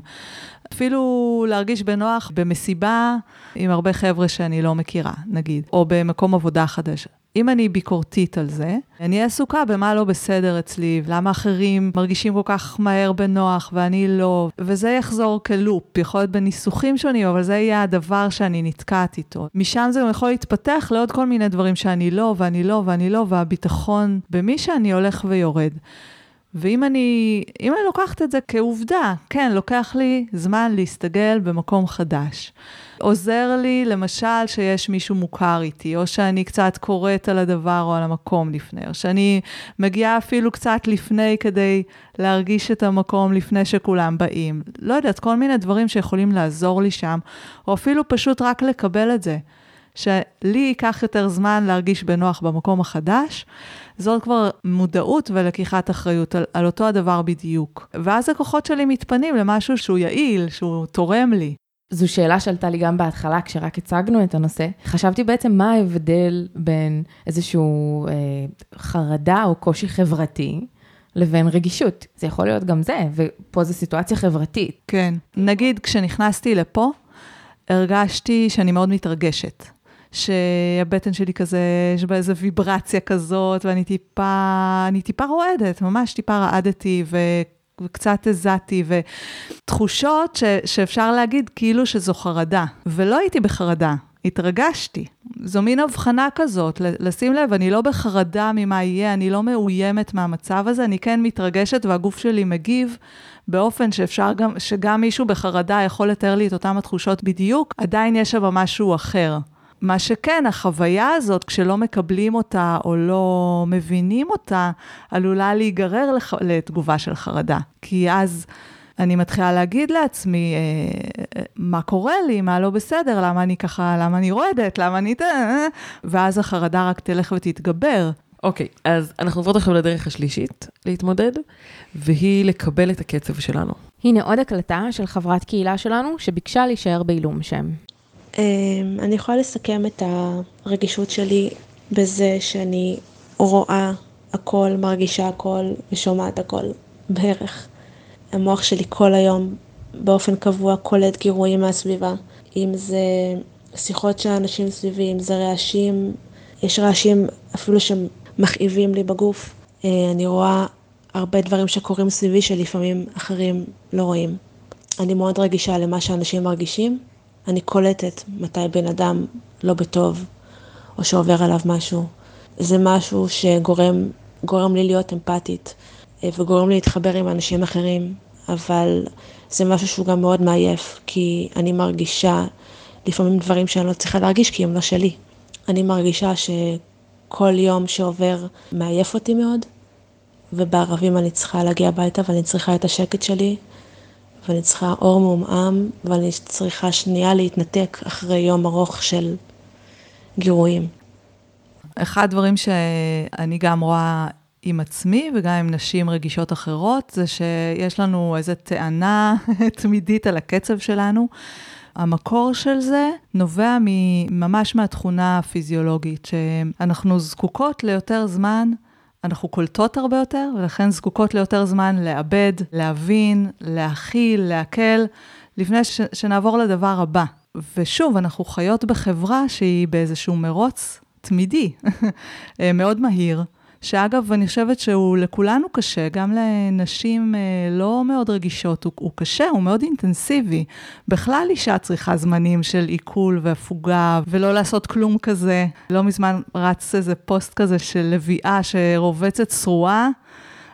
Speaker 3: אפילו להרגיש בנוח במסיבה עם הרבה חבר'ה שאני לא מכירה, נגיד, או במקום עבודה חדש. אם אני ביקורתית על זה, אני אהיה עסוקה במה לא בסדר אצלי, למה אחרים מרגישים כל כך מהר בנוח ואני לא, וזה יחזור כלופ, יכול להיות בניסוחים שונים, אבל זה יהיה הדבר שאני נתקעת איתו. משם זה יכול להתפתח לעוד כל מיני דברים שאני לא, ואני לא, ואני לא, והביטחון במי שאני הולך ויורד. ואם אני, אם אני לוקחת את זה כעובדה, כן, לוקח לי זמן להסתגל במקום חדש. עוזר לי, למשל, שיש מישהו מוכר איתי, או שאני קצת קוראת על הדבר או על המקום לפני, או שאני מגיעה אפילו קצת לפני כדי להרגיש את המקום לפני שכולם באים. לא יודעת, כל מיני דברים שיכולים לעזור לי שם, או אפילו פשוט רק לקבל את זה. שלי ייקח יותר זמן להרגיש בנוח במקום החדש, זאת כבר מודעות ולקיחת אחריות על, על אותו הדבר בדיוק. ואז הכוחות שלי מתפנים למשהו שהוא יעיל, שהוא תורם לי.
Speaker 2: זו שאלה שעלתה לי גם בהתחלה, כשרק הצגנו את הנושא. חשבתי בעצם מה ההבדל בין איזשהו אה, חרדה או קושי חברתי לבין רגישות. זה יכול להיות גם זה, ופה זו סיטואציה חברתית.
Speaker 3: כן. נגיד, כשנכנסתי לפה, הרגשתי שאני מאוד מתרגשת. שהבטן שלי כזה, יש בה איזו ויברציה כזאת, ואני טיפה, אני טיפה רועדת, ממש טיפה רעדתי, ו... וקצת הזעתי, ותחושות ש, שאפשר להגיד כאילו שזו חרדה. ולא הייתי בחרדה, התרגשתי. זו מין הבחנה כזאת, לשים לב, אני לא בחרדה ממה יהיה, אני לא מאוימת מהמצב הזה, אני כן מתרגשת והגוף שלי מגיב באופן שאפשר גם, שגם מישהו בחרדה יכול לתאר לי את אותן התחושות בדיוק, עדיין יש שם משהו אחר. מה שכן, החוויה הזאת, כשלא מקבלים אותה או לא מבינים אותה, עלולה להיגרר לח... לתגובה של חרדה. כי אז אני מתחילה להגיד לעצמי, אה, מה קורה לי, מה לא בסדר, למה אני ככה, למה אני רועדת, למה אני... ואז החרדה רק תלך ותתגבר.
Speaker 1: אוקיי, okay, אז אנחנו עוברות עכשיו לדרך השלישית להתמודד, והיא לקבל את הקצב שלנו.
Speaker 2: הנה עוד הקלטה של חברת קהילה שלנו שביקשה להישאר בעילום שם.
Speaker 5: אמ, אני יכולה לסכם את הרגישות שלי בזה שאני רואה הכל, מרגישה הכל ושומעת הכל, בערך. המוח שלי כל היום באופן קבוע קולט גירויים מהסביבה. אם זה שיחות של אנשים סביבי, אם זה רעשים, יש רעשים אפילו שמכאיבים לי בגוף. אה, אני רואה הרבה דברים שקורים סביבי שלפעמים אחרים לא רואים. אני מאוד רגישה למה שאנשים מרגישים, אני קולטת מתי בן אדם לא בטוב, או שעובר עליו משהו. זה משהו שגורם גורם לי להיות אמפתית, אה, וגורם לי להתחבר עם אנשים אחרים, אבל זה משהו שהוא גם מאוד מעייף, כי אני מרגישה לפעמים דברים שאני לא צריכה להרגיש כי הם לא שלי. אני מרגישה שכל יום שעובר מעייף אותי מאוד, ובערבים אני צריכה להגיע הביתה ואני צריכה את השקט שלי, ואני צריכה אור מעומעם, ואני צריכה שנייה להתנתק אחרי יום ארוך של גירויים.
Speaker 3: אחד הדברים שאני גם רואה עם עצמי וגם עם נשים רגישות אחרות, זה שיש לנו איזו טענה [laughs] תמידית על הקצב שלנו. המקור של זה נובע ממש מהתכונה הפיזיולוגית, שאנחנו זקוקות ליותר זמן אנחנו קולטות הרבה יותר, ולכן זקוקות ליותר זמן לעבד, להבין, להכיל, לעכל, לפני ש- שנעבור לדבר הבא. ושוב, אנחנו חיות בחברה שהיא באיזשהו מרוץ תמידי, [laughs] מאוד מהיר, שאגב, אני חושבת שהוא לכולנו קשה, גם לנשים אה, לא מאוד רגישות, הוא, הוא קשה, הוא מאוד אינטנסיבי. בכלל אישה צריכה זמנים של עיכול והפוגה, ולא לעשות כלום כזה. לא מזמן רץ איזה פוסט כזה של לביאה שרובצת צרועה.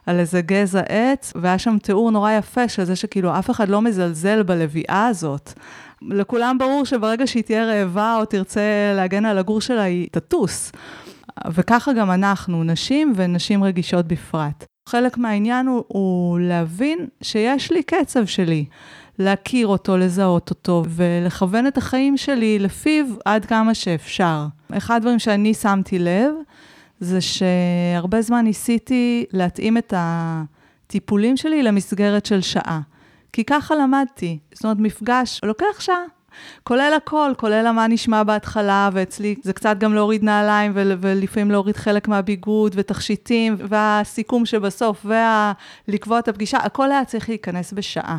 Speaker 3: על איזה גזע עץ, והיה שם תיאור נורא יפה של זה שכאילו אף אחד לא מזלזל בלביאה הזאת. לכולם ברור שברגע שהיא תהיה רעבה או תרצה להגן על הגור שלה, היא תטוס. וככה גם אנחנו, נשים ונשים רגישות בפרט. חלק מהעניין הוא, הוא להבין שיש לי קצב שלי, להכיר אותו, לזהות אותו, ולכוון את החיים שלי לפיו עד כמה שאפשר. אחד הדברים שאני שמתי לב, זה שהרבה זמן ניסיתי להתאים את הטיפולים שלי למסגרת של שעה. כי ככה למדתי. זאת אומרת, מפגש לוקח שעה. כולל הכל, כולל מה נשמע בהתחלה, ואצלי זה קצת גם להוריד נעליים, ולפעמים להוריד חלק מהביגוד, ותכשיטים, והסיכום שבסוף, ולקבוע את הפגישה, הכל היה צריך להיכנס בשעה.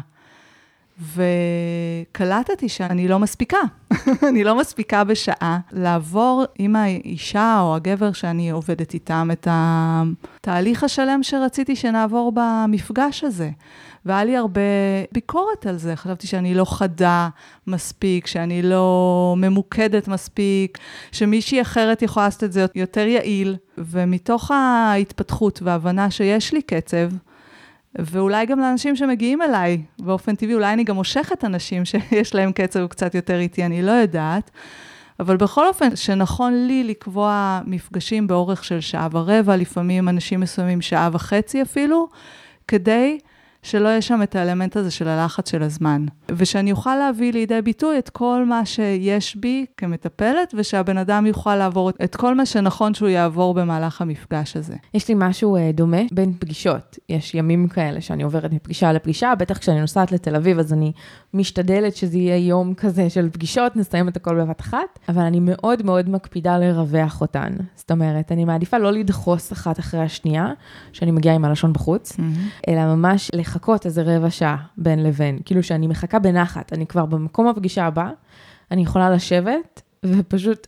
Speaker 3: וקלטתי שאני לא מספיקה. [laughs] אני לא מספיקה בשעה לעבור עם האישה או הגבר שאני עובדת איתם את התהליך השלם שרציתי שנעבור במפגש הזה. והיה לי הרבה ביקורת על זה. חשבתי שאני לא חדה מספיק, שאני לא ממוקדת מספיק, שמישהי אחרת יכולה לעשות את זה יותר יעיל. ומתוך ההתפתחות וההבנה שיש לי קצב, ואולי גם לאנשים שמגיעים אליי, באופן טבעי, אולי אני גם מושכת אנשים שיש להם קצב קצת יותר איטי, אני לא יודעת. אבל בכל אופן, שנכון לי לקבוע מפגשים באורך של שעה ורבע, לפעמים אנשים מסוימים שעה וחצי אפילו, כדי שלא יהיה שם את האלמנט הזה של הלחץ של הזמן. ושאני אוכל להביא לידי ביטוי את כל מה שיש בי כמטפלת, ושהבן אדם יוכל לעבור את כל מה שנכון שהוא יעבור במהלך המפגש הזה.
Speaker 2: יש לי משהו uh, דומה בין פגישות. יש ימים כאלה שאני עוברת מפגישה לפגישה, בטח כשאני נוסעת לתל אביב, אז אני משתדלת שזה יהיה יום כזה של פגישות, נסיים את הכל בבת אחת, אבל אני מאוד מאוד מקפידה לרווח אותן. זאת אומרת, אני מעדיפה לא לדחוס אחת אחרי השנייה, שאני מגיעה עם הלשון בחוץ, mm-hmm. אלא ממש לחכות איזה רבע שעה בין לבין. כאילו שאני מחכה בנחת, אני כבר במקום הפגישה הבא, אני יכולה לשבת ופשוט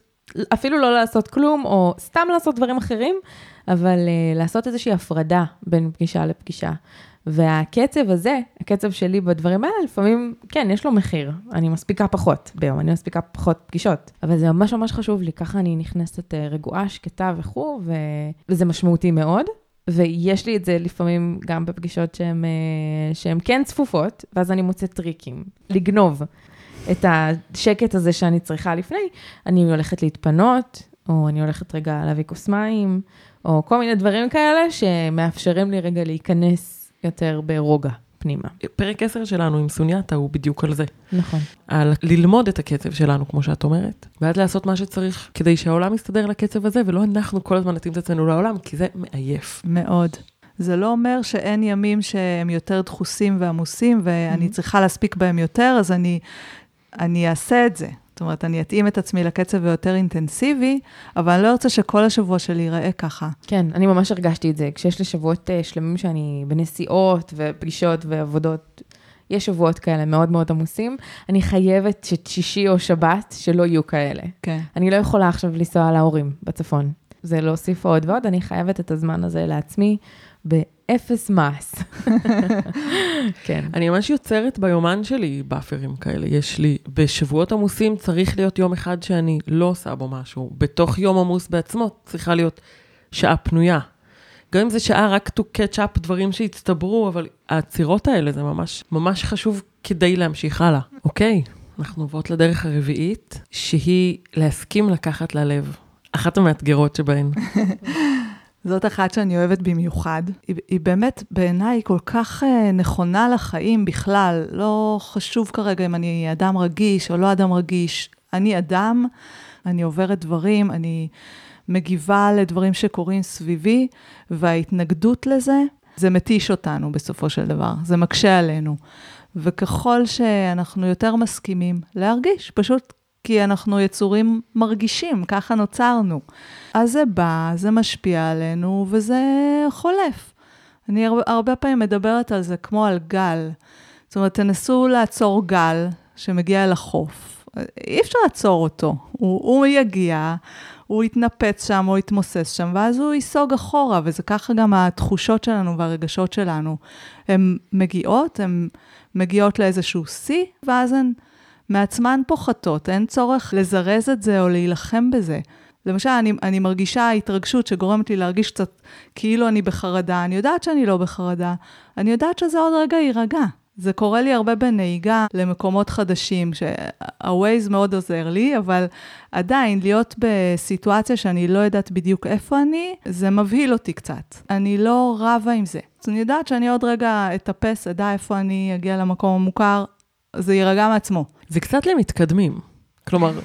Speaker 2: אפילו לא לעשות כלום, או סתם לעשות דברים אחרים, אבל uh, לעשות איזושהי הפרדה בין פגישה לפגישה. והקצב הזה, הקצב שלי בדברים האלה, לפעמים, כן, יש לו מחיר. אני מספיקה פחות ביום, אני מספיקה פחות פגישות. אבל זה ממש ממש חשוב לי, ככה אני נכנסת אה, רגועה, שקטה וכו'. וזה משמעותי מאוד. ויש לי את זה לפעמים גם בפגישות שהן אה, כן צפופות, ואז אני מוצאת טריקים. לגנוב את השקט הזה שאני צריכה לפני, אני הולכת להתפנות, או אני הולכת רגע להביא כוס מים, או כל מיני דברים כאלה שמאפשרים לי רגע להיכנס יותר ברוגע פנימה.
Speaker 1: פרק 10 שלנו עם סוניאטה הוא בדיוק על זה.
Speaker 2: נכון.
Speaker 1: על ללמוד את הקצב שלנו, כמו שאת אומרת, ואז לעשות מה שצריך כדי שהעולם יסתדר לקצב הזה, ולא אנחנו כל הזמן נתאים את עצמנו לעולם, כי זה מעייף.
Speaker 3: מאוד. זה לא אומר שאין ימים שהם יותר דחוסים ועמוסים, ואני mm-hmm. צריכה להספיק בהם יותר, אז אני, אני אעשה את זה. זאת אומרת, אני אתאים את עצמי לקצב היותר אינטנסיבי, אבל אני לא ארצה שכל השבוע שלי ייראה ככה.
Speaker 2: כן, אני ממש הרגשתי את זה. כשיש לי שבועות uh, שלמים שאני בנסיעות ופגישות ועבודות, יש שבועות כאלה מאוד מאוד עמוסים, אני חייבת ששישי או שבת שלא יהיו כאלה.
Speaker 3: כן.
Speaker 2: אני לא יכולה עכשיו לנסוע להורים בצפון. זה להוסיף עוד ועוד, אני חייבת את הזמן הזה לעצמי. באפס מס. [laughs]
Speaker 1: כן. אני ממש יוצרת ביומן שלי באפרים כאלה. יש לי, בשבועות עמוסים צריך להיות יום אחד שאני לא עושה בו משהו. בתוך יום עמוס בעצמו צריכה להיות שעה פנויה. גם אם זה שעה רק to catch up דברים שהצטברו, אבל העצירות האלה זה ממש, ממש חשוב כדי להמשיך הלאה. אוקיי, אנחנו עוברות לדרך הרביעית, שהיא להסכים לקחת ללב. אחת המאתגרות שבהן. [laughs]
Speaker 3: זאת אחת שאני אוהבת במיוחד. היא, היא באמת בעיניי כל כך uh, נכונה לחיים בכלל. לא חשוב כרגע אם אני אדם רגיש או לא אדם רגיש. אני אדם, אני עוברת דברים, אני מגיבה לדברים שקורים סביבי, וההתנגדות לזה, זה מתיש אותנו בסופו של דבר, זה מקשה עלינו. וככל שאנחנו יותר מסכימים להרגיש, פשוט כי אנחנו יצורים מרגישים, ככה נוצרנו. אז זה בא, זה משפיע עלינו, וזה חולף. אני הרבה, הרבה פעמים מדברת על זה כמו על גל. זאת אומרת, תנסו לעצור גל שמגיע אל החוף. אי אפשר לעצור אותו. הוא, הוא יגיע, הוא יתנפץ שם או יתמוסס שם, ואז הוא ייסוג אחורה, וזה ככה גם התחושות שלנו והרגשות שלנו. הן מגיעות, הן מגיעות לאיזשהו שיא, ואז הן מעצמן פוחתות, אין צורך לזרז את זה או להילחם בזה. למשל, אני, אני מרגישה התרגשות שגורמת לי להרגיש קצת כאילו אני בחרדה. אני יודעת שאני לא בחרדה, אני יודעת שזה עוד רגע יירגע. זה קורה לי הרבה בנהיגה למקומות חדשים, שה-Waze מאוד עוזר לי, אבל עדיין, להיות בסיטואציה שאני לא יודעת בדיוק איפה אני, זה מבהיל אותי קצת. אני לא רבה עם זה. אז אני יודעת שאני עוד רגע אטפס, אדע איפה אני אגיע למקום המוכר, זה יירגע מעצמו.
Speaker 1: זה קצת למתקדמים. כלומר,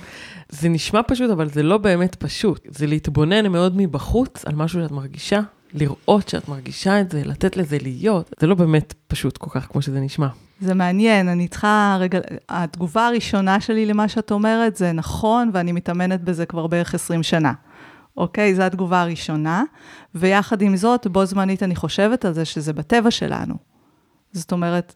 Speaker 1: זה נשמע פשוט, אבל זה לא באמת פשוט. זה להתבונן מאוד מבחוץ על משהו שאת מרגישה, לראות שאת מרגישה את זה, לתת לזה להיות. זה לא באמת פשוט כל כך כמו שזה נשמע.
Speaker 3: זה מעניין, אני צריכה רגע, התגובה הראשונה שלי למה שאת אומרת זה נכון, ואני מתאמנת בזה כבר בערך 20 שנה. אוקיי? זו התגובה הראשונה, ויחד עם זאת, בו זמנית אני חושבת על זה שזה בטבע שלנו. זאת אומרת,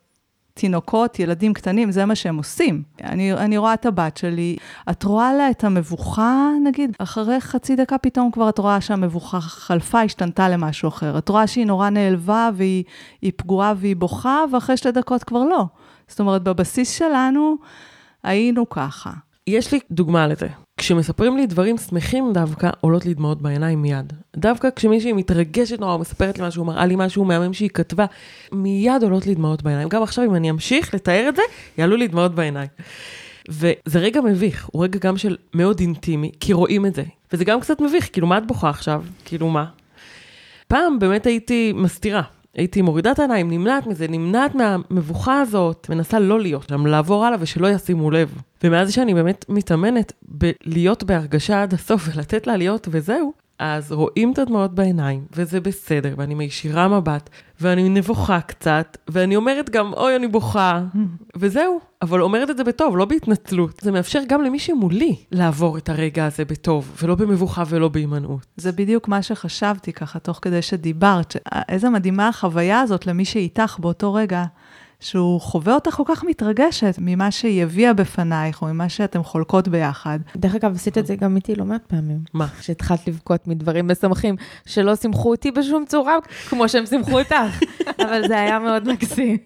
Speaker 3: תינוקות, ילדים קטנים, זה מה שהם עושים. אני, אני רואה את הבת שלי, את רואה לה את המבוכה, נגיד, אחרי חצי דקה פתאום כבר את רואה שהמבוכה חלפה, השתנתה למשהו אחר. את רואה שהיא נורא נעלבה והיא פגועה והיא בוכה, ואחרי שתי דקות כבר לא. זאת אומרת, בבסיס שלנו היינו ככה.
Speaker 1: יש לי דוגמה לזה. כשמספרים לי דברים שמחים דווקא, עולות לי דמעות בעיניים מיד. דווקא כשמישהי מתרגשת נורא, מספרת לי משהו, מראה לי משהו מהמם שהיא כתבה, מיד עולות לי דמעות בעיניים. גם עכשיו, אם אני אמשיך לתאר את זה, יעלו לי דמעות בעיניים. וזה רגע מביך, הוא רגע גם של מאוד אינטימי, כי רואים את זה. וזה גם קצת מביך, כאילו, מה את בוכה עכשיו? כאילו, מה? פעם באמת הייתי מסתירה. הייתי מורידה את העיניים, נמנעת מזה, נמנעת מהמבוכה הזאת, מנסה לא להיות שם, לעבור הלאה ושלא ישימו לב. ומאז שאני באמת מתאמנת בלהיות בהרגשה עד הסוף ולתת לה להיות וזהו, אז רואים את הדמעות בעיניים, וזה בסדר, ואני מישירה מבט, ואני נבוכה קצת, ואני אומרת גם, אוי, אני בוכה, וזהו. אבל אומרת את זה בטוב, לא בהתנצלות. זה מאפשר גם למי שמולי לעבור את הרגע הזה בטוב, ולא במבוכה ולא בהימנעות.
Speaker 3: זה בדיוק מה שחשבתי ככה, תוך כדי שדיברת, איזה מדהימה החוויה הזאת למי שאיתך באותו רגע. שהוא חווה אותך כל כך מתרגשת ממה שהיא הביאה בפנייך, או ממה שאתם חולקות ביחד.
Speaker 2: דרך אגב, עשית את זה גם איתי לא מעט פעמים.
Speaker 1: מה?
Speaker 2: שהתחלת לבכות מדברים משמחים, שלא שימחו אותי בשום צורה, כמו שהם שימחו אותך, [laughs] אבל זה היה מאוד מקסים.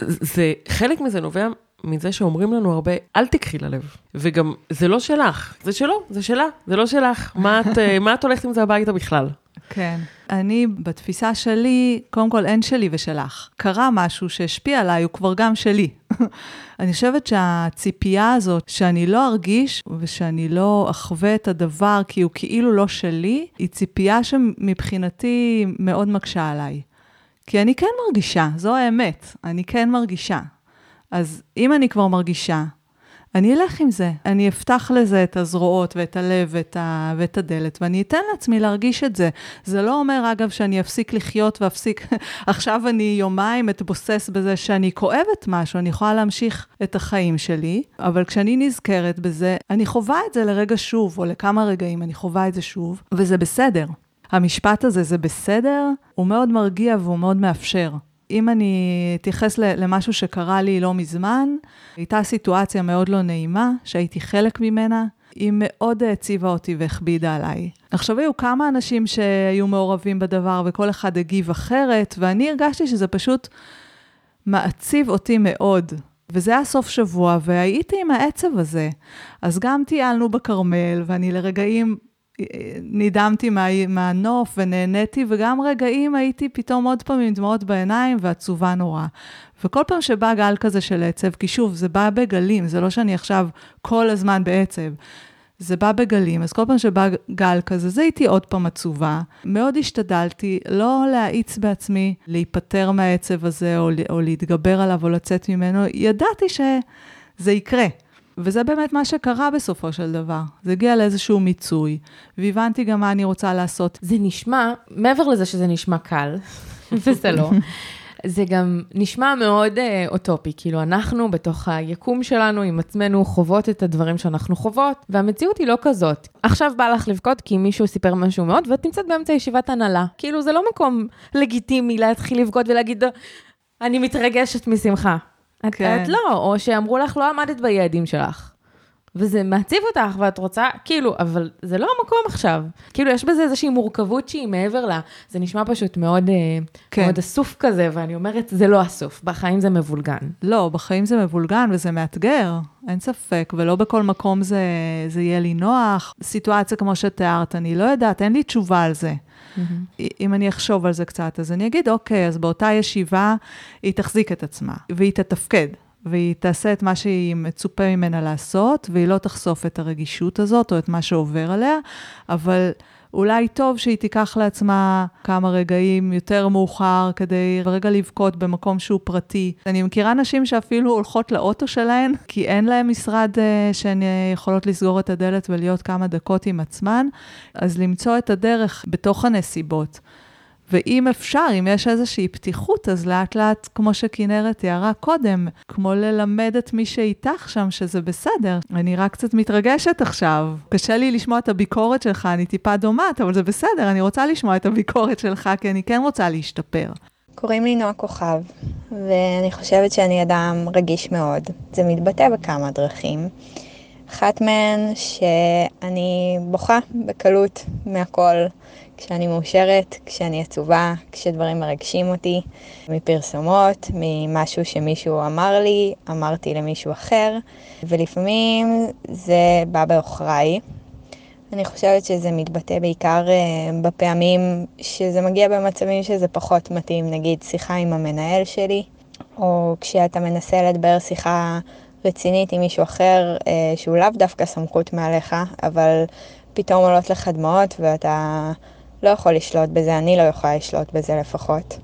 Speaker 1: זה, חלק מזה נובע מזה שאומרים לנו הרבה, אל תקחי ללב. וגם, זה לא שלך, זה שלו, זה שלה, זה לא שלך. מה את, אה, מה את הולכת עם זה הביתה בכלל?
Speaker 3: כן. אני, בתפיסה שלי, קודם כל אין שלי ושלך. קרה משהו שהשפיע עליי, הוא כבר גם שלי. [laughs] אני חושבת שהציפייה הזאת, שאני לא ארגיש ושאני לא אחווה את הדבר כי הוא כאילו לא שלי, היא ציפייה שמבחינתי מאוד מקשה עליי. כי אני כן מרגישה, זו האמת, אני כן מרגישה. אז אם אני כבר מרגישה, אני אלך עם זה. אני אפתח לזה את הזרועות ואת הלב ואת, ה... ואת הדלת, ואני אתן לעצמי להרגיש את זה. זה לא אומר, אגב, שאני אפסיק לחיות ואפסיק... [laughs] עכשיו אני יומיים אתבוסס בזה שאני כואבת משהו, אני יכולה להמשיך את החיים שלי, אבל כשאני נזכרת בזה, אני חווה את זה לרגע שוב, או לכמה רגעים אני חווה את זה שוב, וזה בסדר. המשפט הזה, זה בסדר, הוא מאוד מרגיע והוא מאוד מאפשר. אם אני אתייחס למשהו שקרה לי לא מזמן, הייתה סיטואציה מאוד לא נעימה, שהייתי חלק ממנה, היא מאוד העציבה אותי והכבידה עליי. עכשיו, היו כמה אנשים שהיו מעורבים בדבר, וכל אחד הגיב אחרת, ואני הרגשתי שזה פשוט מעציב אותי מאוד. וזה היה סוף שבוע, והייתי עם העצב הזה. אז גם טיילנו בכרמל, ואני לרגעים נדהמתי מה, מהנוף ונהניתי, וגם רגעים הייתי פתאום עוד פעם עם דמעות בעיניים ועצובה נורא. וכל פעם שבא גל כזה של עצב, כי שוב, זה בא בגלים, זה לא שאני עכשיו כל הזמן בעצב. זה בא בגלים, אז כל פעם שבא גל כזה, זה הייתי עוד פעם עצובה. מאוד השתדלתי לא להאיץ בעצמי, להיפטר מהעצב הזה, או, או להתגבר עליו, או לצאת ממנו. ידעתי שזה יקרה. וזה באמת מה שקרה בסופו של דבר. זה הגיע לאיזשהו מיצוי, והבנתי גם מה אני רוצה לעשות.
Speaker 2: זה נשמע, מעבר לזה שזה נשמע קל, [laughs] וזה לא, זה גם נשמע מאוד אה, אוטופי, כאילו אנחנו בתוך היקום שלנו עם עצמנו חוות את הדברים שאנחנו חוות, והמציאות היא לא כזאת. עכשיו בא לך לבכות כי מישהו סיפר משהו מאוד, ואת נמצאת באמצע ישיבת הנהלה. כאילו זה לא מקום לגיטימי להתחיל לבכות ולהגיד, אני מתרגשת משמחה. את, כן. את לא, או שאמרו לך, לא עמדת ביעדים שלך. וזה מעציב אותך, ואת רוצה, כאילו, אבל זה לא המקום עכשיו. כאילו, יש בזה איזושהי מורכבות שהיא מעבר לה. זה נשמע פשוט מאוד, אה,
Speaker 3: כן.
Speaker 2: מאוד אסוף כזה, ואני אומרת, זה לא אסוף, בחיים זה מבולגן.
Speaker 3: לא, בחיים זה מבולגן וזה מאתגר, אין ספק, ולא בכל מקום זה, זה יהיה לי נוח. סיטואציה כמו שתיארת, אני לא יודעת, אין לי תשובה על זה. אם אני אחשוב על זה קצת, אז אני אגיד, אוקיי, אז באותה ישיבה היא תחזיק את עצמה, והיא תתפקד, והיא תעשה את מה שהיא מצופה ממנה לעשות, והיא לא תחשוף את הרגישות הזאת או את מה שעובר עליה, אבל אולי טוב שהיא תיקח לעצמה כמה רגעים יותר מאוחר כדי רגע לבכות במקום שהוא פרטי. אני מכירה נשים שאפילו הולכות לאוטו שלהן, כי אין להן משרד uh, שהן uh, יכולות לסגור את הדלת ולהיות כמה דקות עם עצמן, אז למצוא את הדרך בתוך הנסיבות. ואם אפשר, אם יש איזושהי פתיחות, אז לאט לאט, כמו שכנרת תיארה קודם, כמו ללמד את מי שאיתך שם שזה בסדר. אני רק קצת מתרגשת עכשיו. קשה לי לשמוע את הביקורת שלך, אני טיפה דומעת, אבל זה בסדר, אני רוצה לשמוע את הביקורת שלך, כי אני כן רוצה להשתפר.
Speaker 6: קוראים לי נועה כוכב, ואני חושבת שאני אדם רגיש מאוד. זה מתבטא בכמה דרכים. אחת מהן שאני בוכה בקלות מהכל. כשאני מאושרת, כשאני עצובה, כשדברים מרגשים אותי, מפרסומות, ממשהו שמישהו אמר לי, אמרתי למישהו אחר, ולפעמים זה בא בעוכריי. אני חושבת שזה מתבטא בעיקר uh, בפעמים שזה מגיע במצבים שזה פחות מתאים, נגיד שיחה עם המנהל שלי, או כשאתה מנסה לדבר שיחה רצינית עם מישהו אחר uh, שהוא לאו דווקא סמכות מעליך, אבל פתאום עולות לך דמעות ואתה לא יכול לשלוט בזה, אני לא יכולה לשלוט בזה לפחות.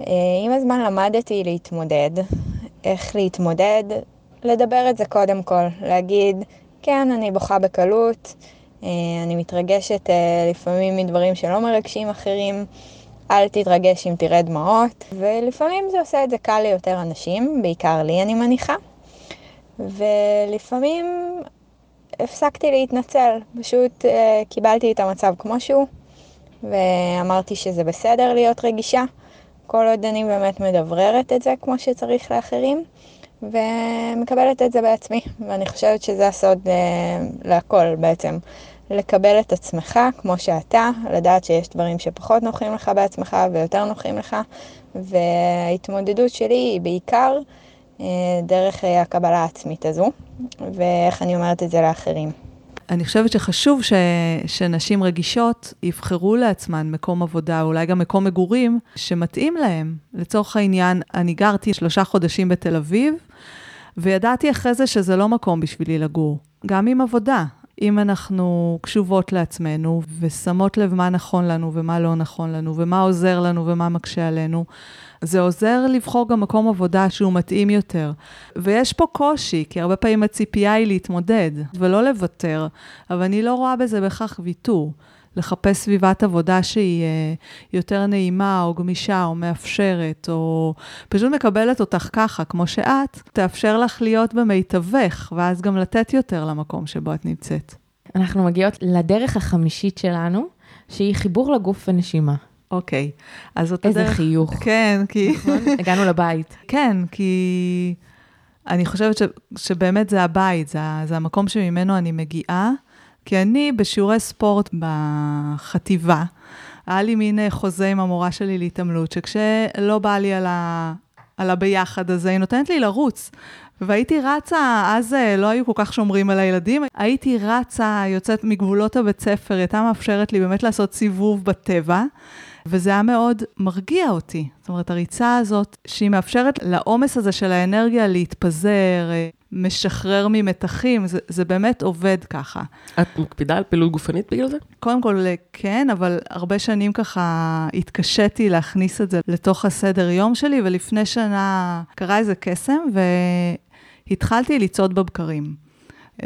Speaker 6: אה, עם הזמן למדתי להתמודד, איך להתמודד, לדבר את זה קודם כל, להגיד, כן, אני בוכה בקלות, אה, אני מתרגשת אה, לפעמים מדברים שלא מרגשים אחרים, אל תתרגש אם תראה דמעות, ולפעמים זה עושה את זה קל ליותר אנשים, בעיקר לי אני מניחה, ולפעמים הפסקתי להתנצל, פשוט uh, קיבלתי את המצב כמו שהוא, ואמרתי שזה בסדר להיות רגישה, כל עוד אני באמת מדבררת את זה כמו שצריך לאחרים, ומקבלת את זה בעצמי, ואני חושבת שזה הסוד uh, להכל בעצם. לקבל את עצמך כמו שאתה, לדעת שיש דברים שפחות נוחים לך בעצמך ויותר נוחים לך, וההתמודדות שלי היא בעיקר אה, דרך אה, הקבלה העצמית הזו, ואיך אני אומרת את זה לאחרים.
Speaker 3: אני חושבת שחשוב ש, שנשים רגישות יבחרו לעצמן מקום עבודה, אולי גם מקום מגורים, שמתאים להם. לצורך העניין, אני גרתי שלושה חודשים בתל אביב, וידעתי אחרי זה שזה לא מקום בשבילי לגור, גם עם עבודה. אם אנחנו קשובות לעצמנו ושמות לב מה נכון לנו ומה לא נכון לנו, ומה עוזר לנו ומה מקשה עלינו, זה עוזר לבחור גם מקום עבודה שהוא מתאים יותר. ויש פה קושי, כי הרבה פעמים הציפייה היא להתמודד ולא לוותר, אבל אני לא רואה בזה בהכרח ויתור. לחפש סביבת עבודה שהיא אה, יותר נעימה או גמישה או מאפשרת, או פשוט מקבלת אותך ככה, כמו שאת, תאפשר לך להיות במיטבך, ואז גם לתת יותר למקום שבו את נמצאת.
Speaker 2: אנחנו מגיעות לדרך החמישית שלנו, שהיא חיבור לגוף ונשימה.
Speaker 3: אוקיי, אז זאת
Speaker 2: איזה
Speaker 3: הדרך...
Speaker 2: חיוך.
Speaker 3: כן, כי...
Speaker 2: נכון? [laughs] הגענו לבית.
Speaker 3: כן, כי אני חושבת ש, שבאמת זה הבית, זה, זה המקום שממנו אני מגיעה. כי אני בשיעורי ספורט בחטיבה, היה לי מין אה, חוזה עם המורה שלי להתעמלות, שכשלא בא לי על, ה, על הביחד הזה, היא נותנת לי לרוץ. והייתי רצה, אז אה, לא היו כל כך שומרים על הילדים, הייתי רצה, יוצאת מגבולות הבית ספר, היא הייתה מאפשרת לי באמת לעשות סיבוב בטבע. וזה היה מאוד מרגיע אותי. זאת אומרת, הריצה הזאת, שהיא מאפשרת לעומס הזה של האנרגיה להתפזר, אה, משחרר ממתחים, זה, זה באמת עובד ככה.
Speaker 1: את מקפידה על פעילות גופנית בגלל זה?
Speaker 3: קודם כל, כן, אבל הרבה שנים ככה התקשיתי להכניס את זה לתוך הסדר יום שלי, ולפני שנה קרה איזה קסם, והתחלתי לצעוד בבקרים.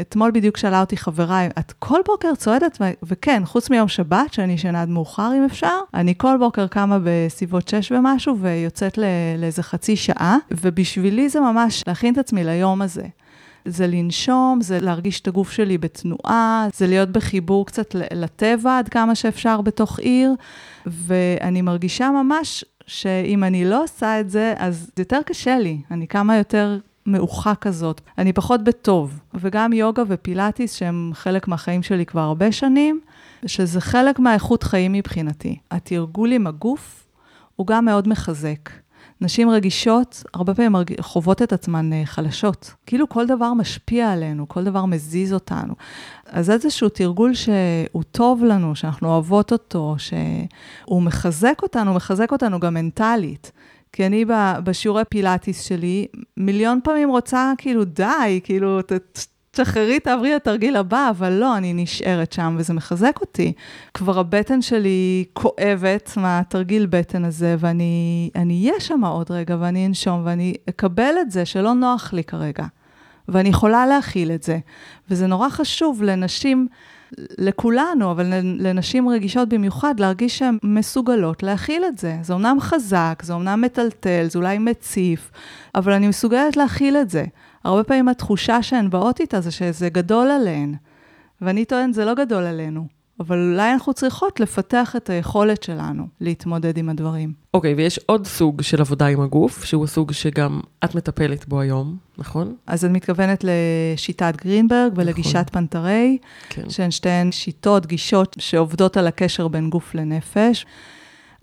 Speaker 3: אתמול בדיוק שאלה אותי חברה, את כל בוקר צועדת? וכן, חוץ מיום שבת, שאני ישנה עד מאוחר אם אפשר, אני כל בוקר קמה בסביבות 6 ומשהו, ויוצאת לאיזה חצי שעה, ובשבילי זה ממש להכין את עצמי ליום הזה. זה לנשום, זה להרגיש את הגוף שלי בתנועה, זה להיות בחיבור קצת לטבע עד כמה שאפשר בתוך עיר, ואני מרגישה ממש שאם אני לא עושה את זה, אז יותר קשה לי. אני קמה יותר מעוכה כזאת. אני פחות בטוב. וגם יוגה ופילאטיס, שהם חלק מהחיים שלי כבר הרבה שנים, שזה חלק מהאיכות חיים מבחינתי. התרגול עם הגוף הוא גם מאוד מחזק. נשים רגישות הרבה פעמים. חוות את עצמן אה, חלשות. כאילו כל דבר משפיע עלינו, כל דבר מזיז אותנו. אז איזשהו תרגול שהוא טוב לנו, שאנחנו אוהבות אותו, שהוא מחזק אותנו, מחזק אותנו גם מנטלית. כי אני בשיעורי פילאטיס שלי, מיליון פעמים רוצה, כאילו, די, כאילו, תשחררי, תעברי לתרגיל הבא, אבל לא, אני נשארת שם וזה מחזק אותי. כבר הבטן שלי כואבת מהתרגיל בטן הזה, ואני אהיה שם עוד רגע ואני אנשום ואני אקבל את זה שלא נוח לי כרגע. ואני יכולה להכיל את זה. וזה נורא חשוב לנשים, לכולנו, אבל לנשים רגישות במיוחד, להרגיש שהן מסוגלות להכיל את זה. זה אומנם חזק, זה אומנם מטלטל, זה אולי מציף, אבל אני מסוגלת להכיל את זה. הרבה פעמים התחושה שהן באות איתה זה שזה גדול עליהן. ואני טוען, זה לא גדול עלינו. אבל אולי אנחנו צריכות לפתח את היכולת שלנו להתמודד עם הדברים.
Speaker 1: אוקיי, okay, ויש עוד סוג של עבודה עם הגוף, שהוא הסוג שגם את מטפלת בו היום, נכון?
Speaker 3: אז את מתכוונת לשיטת גרינברג נכון. ולגישת פנטרי, כן. שהן שתיהן שיטות, גישות שעובדות על הקשר בין גוף לנפש.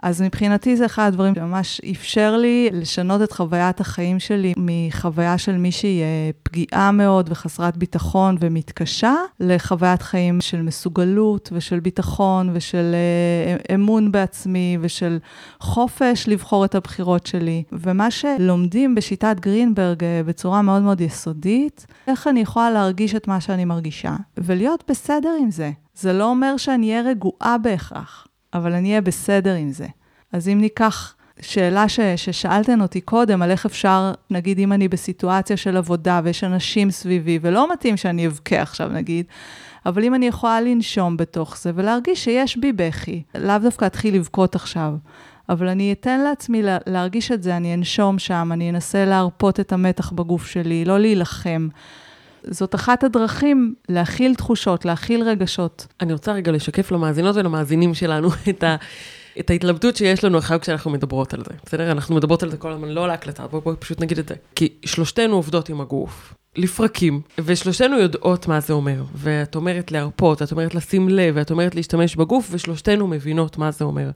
Speaker 3: אז מבחינתי זה אחד הדברים שממש אפשר לי לשנות את חוויית החיים שלי מחוויה של מישהי אה, פגיעה מאוד וחסרת ביטחון ומתקשה, לחוויית חיים של מסוגלות ושל ביטחון ושל אה, אמון בעצמי ושל חופש לבחור את הבחירות שלי. ומה שלומדים בשיטת גרינברג אה, בצורה מאוד מאוד יסודית, איך אני יכולה להרגיש את מה שאני מרגישה, ולהיות בסדר עם זה. זה לא אומר שאני אהיה רגועה בהכרח. אבל אני אהיה בסדר עם זה. אז אם ניקח שאלה ש, ששאלתן אותי קודם, על איך אפשר, נגיד, אם אני בסיטואציה של עבודה ויש אנשים סביבי, ולא מתאים שאני אבכה עכשיו, נגיד, אבל אם אני יכולה לנשום בתוך זה ולהרגיש שיש בי בכי, לאו דווקא אתחיל לבכות עכשיו, אבל אני אתן לעצמי לה, להרגיש את זה, אני אנשום שם, אני אנסה להרפות את המתח בגוף שלי, לא להילחם. זאת אחת הדרכים להכיל תחושות, להכיל רגשות.
Speaker 1: אני רוצה רגע לשקף למאזינות ולמאזינים שלנו [laughs] את, ה, את ההתלבטות שיש לנו עכשיו כשאנחנו מדברות על זה. בסדר? אנחנו מדברות על זה כל הזמן, לא להקלטה, בואו בוא, פשוט נגיד את זה. כי שלושתנו עובדות עם הגוף, לפרקים, ושלושתנו יודעות מה זה אומר. ואת אומרת להרפות, את אומרת לשים לב, ואת אומרת להשתמש בגוף, ושלושתנו מבינות מה זה אומר.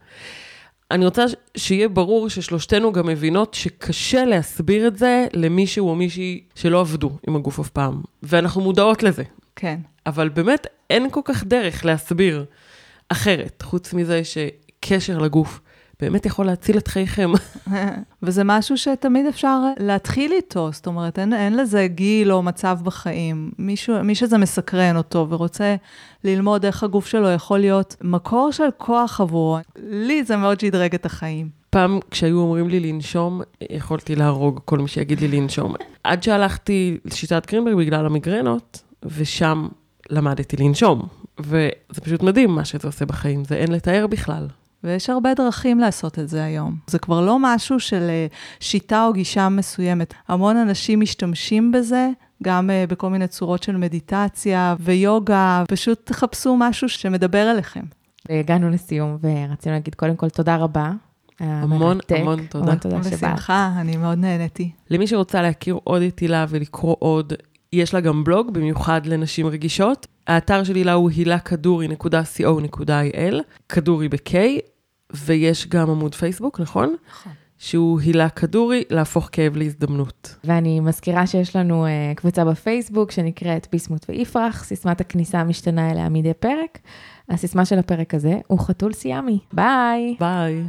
Speaker 1: אני רוצה שיהיה ברור ששלושתנו גם מבינות שקשה להסביר את זה למישהו או מישהי שלא עבדו עם הגוף אף פעם, ואנחנו מודעות לזה.
Speaker 3: כן.
Speaker 1: אבל באמת אין כל כך דרך להסביר אחרת, חוץ מזה שקשר לגוף באמת יכול להציל את חייכם. [laughs]
Speaker 3: וזה משהו שתמיד אפשר להתחיל איתו, זאת אומרת, אין, אין לזה גיל או מצב בחיים. מישהו, מי שזה מסקרן אותו ורוצה ללמוד איך הגוף שלו יכול להיות מקור של כוח עבורו, לי זה מאוד שדרג את החיים.
Speaker 1: פעם כשהיו אומרים לי לנשום, יכולתי להרוג כל מי שיגיד לי לנשום. עד שהלכתי לשיטת גרינברג בגלל המיגרנות, ושם למדתי לנשום. וזה פשוט מדהים מה שזה עושה בחיים, זה אין לתאר בכלל.
Speaker 3: ויש הרבה דרכים לעשות את זה היום. זה כבר לא משהו של אה, שיטה או גישה מסוימת. המון אנשים משתמשים בזה, גם אה, בכל מיני צורות של מדיטציה ויוגה, פשוט תחפשו משהו שמדבר אליכם.
Speaker 2: הגענו לסיום, ורצינו להגיד קודם כל תודה רבה.
Speaker 1: המון המתק, המון תודה. המון
Speaker 3: תודה שבאת. בשמחה, אני מאוד נהניתי.
Speaker 1: למי שרוצה להכיר עוד את הילה ולקרוא עוד, יש לה גם בלוג, במיוחד לנשים רגישות. האתר של הילה הוא hila.co.il, כדורי ב-K, ויש גם עמוד פייסבוק, נכון? נכון. שהוא הילה כדורי, להפוך כאב להזדמנות.
Speaker 2: ואני מזכירה שיש לנו uh, קבוצה בפייסבוק שנקראת ביסמוט ויפרח, סיסמת הכניסה משתנה אליה מדי פרק. הסיסמה של הפרק הזה הוא חתול סיאמי. ביי.
Speaker 1: ביי.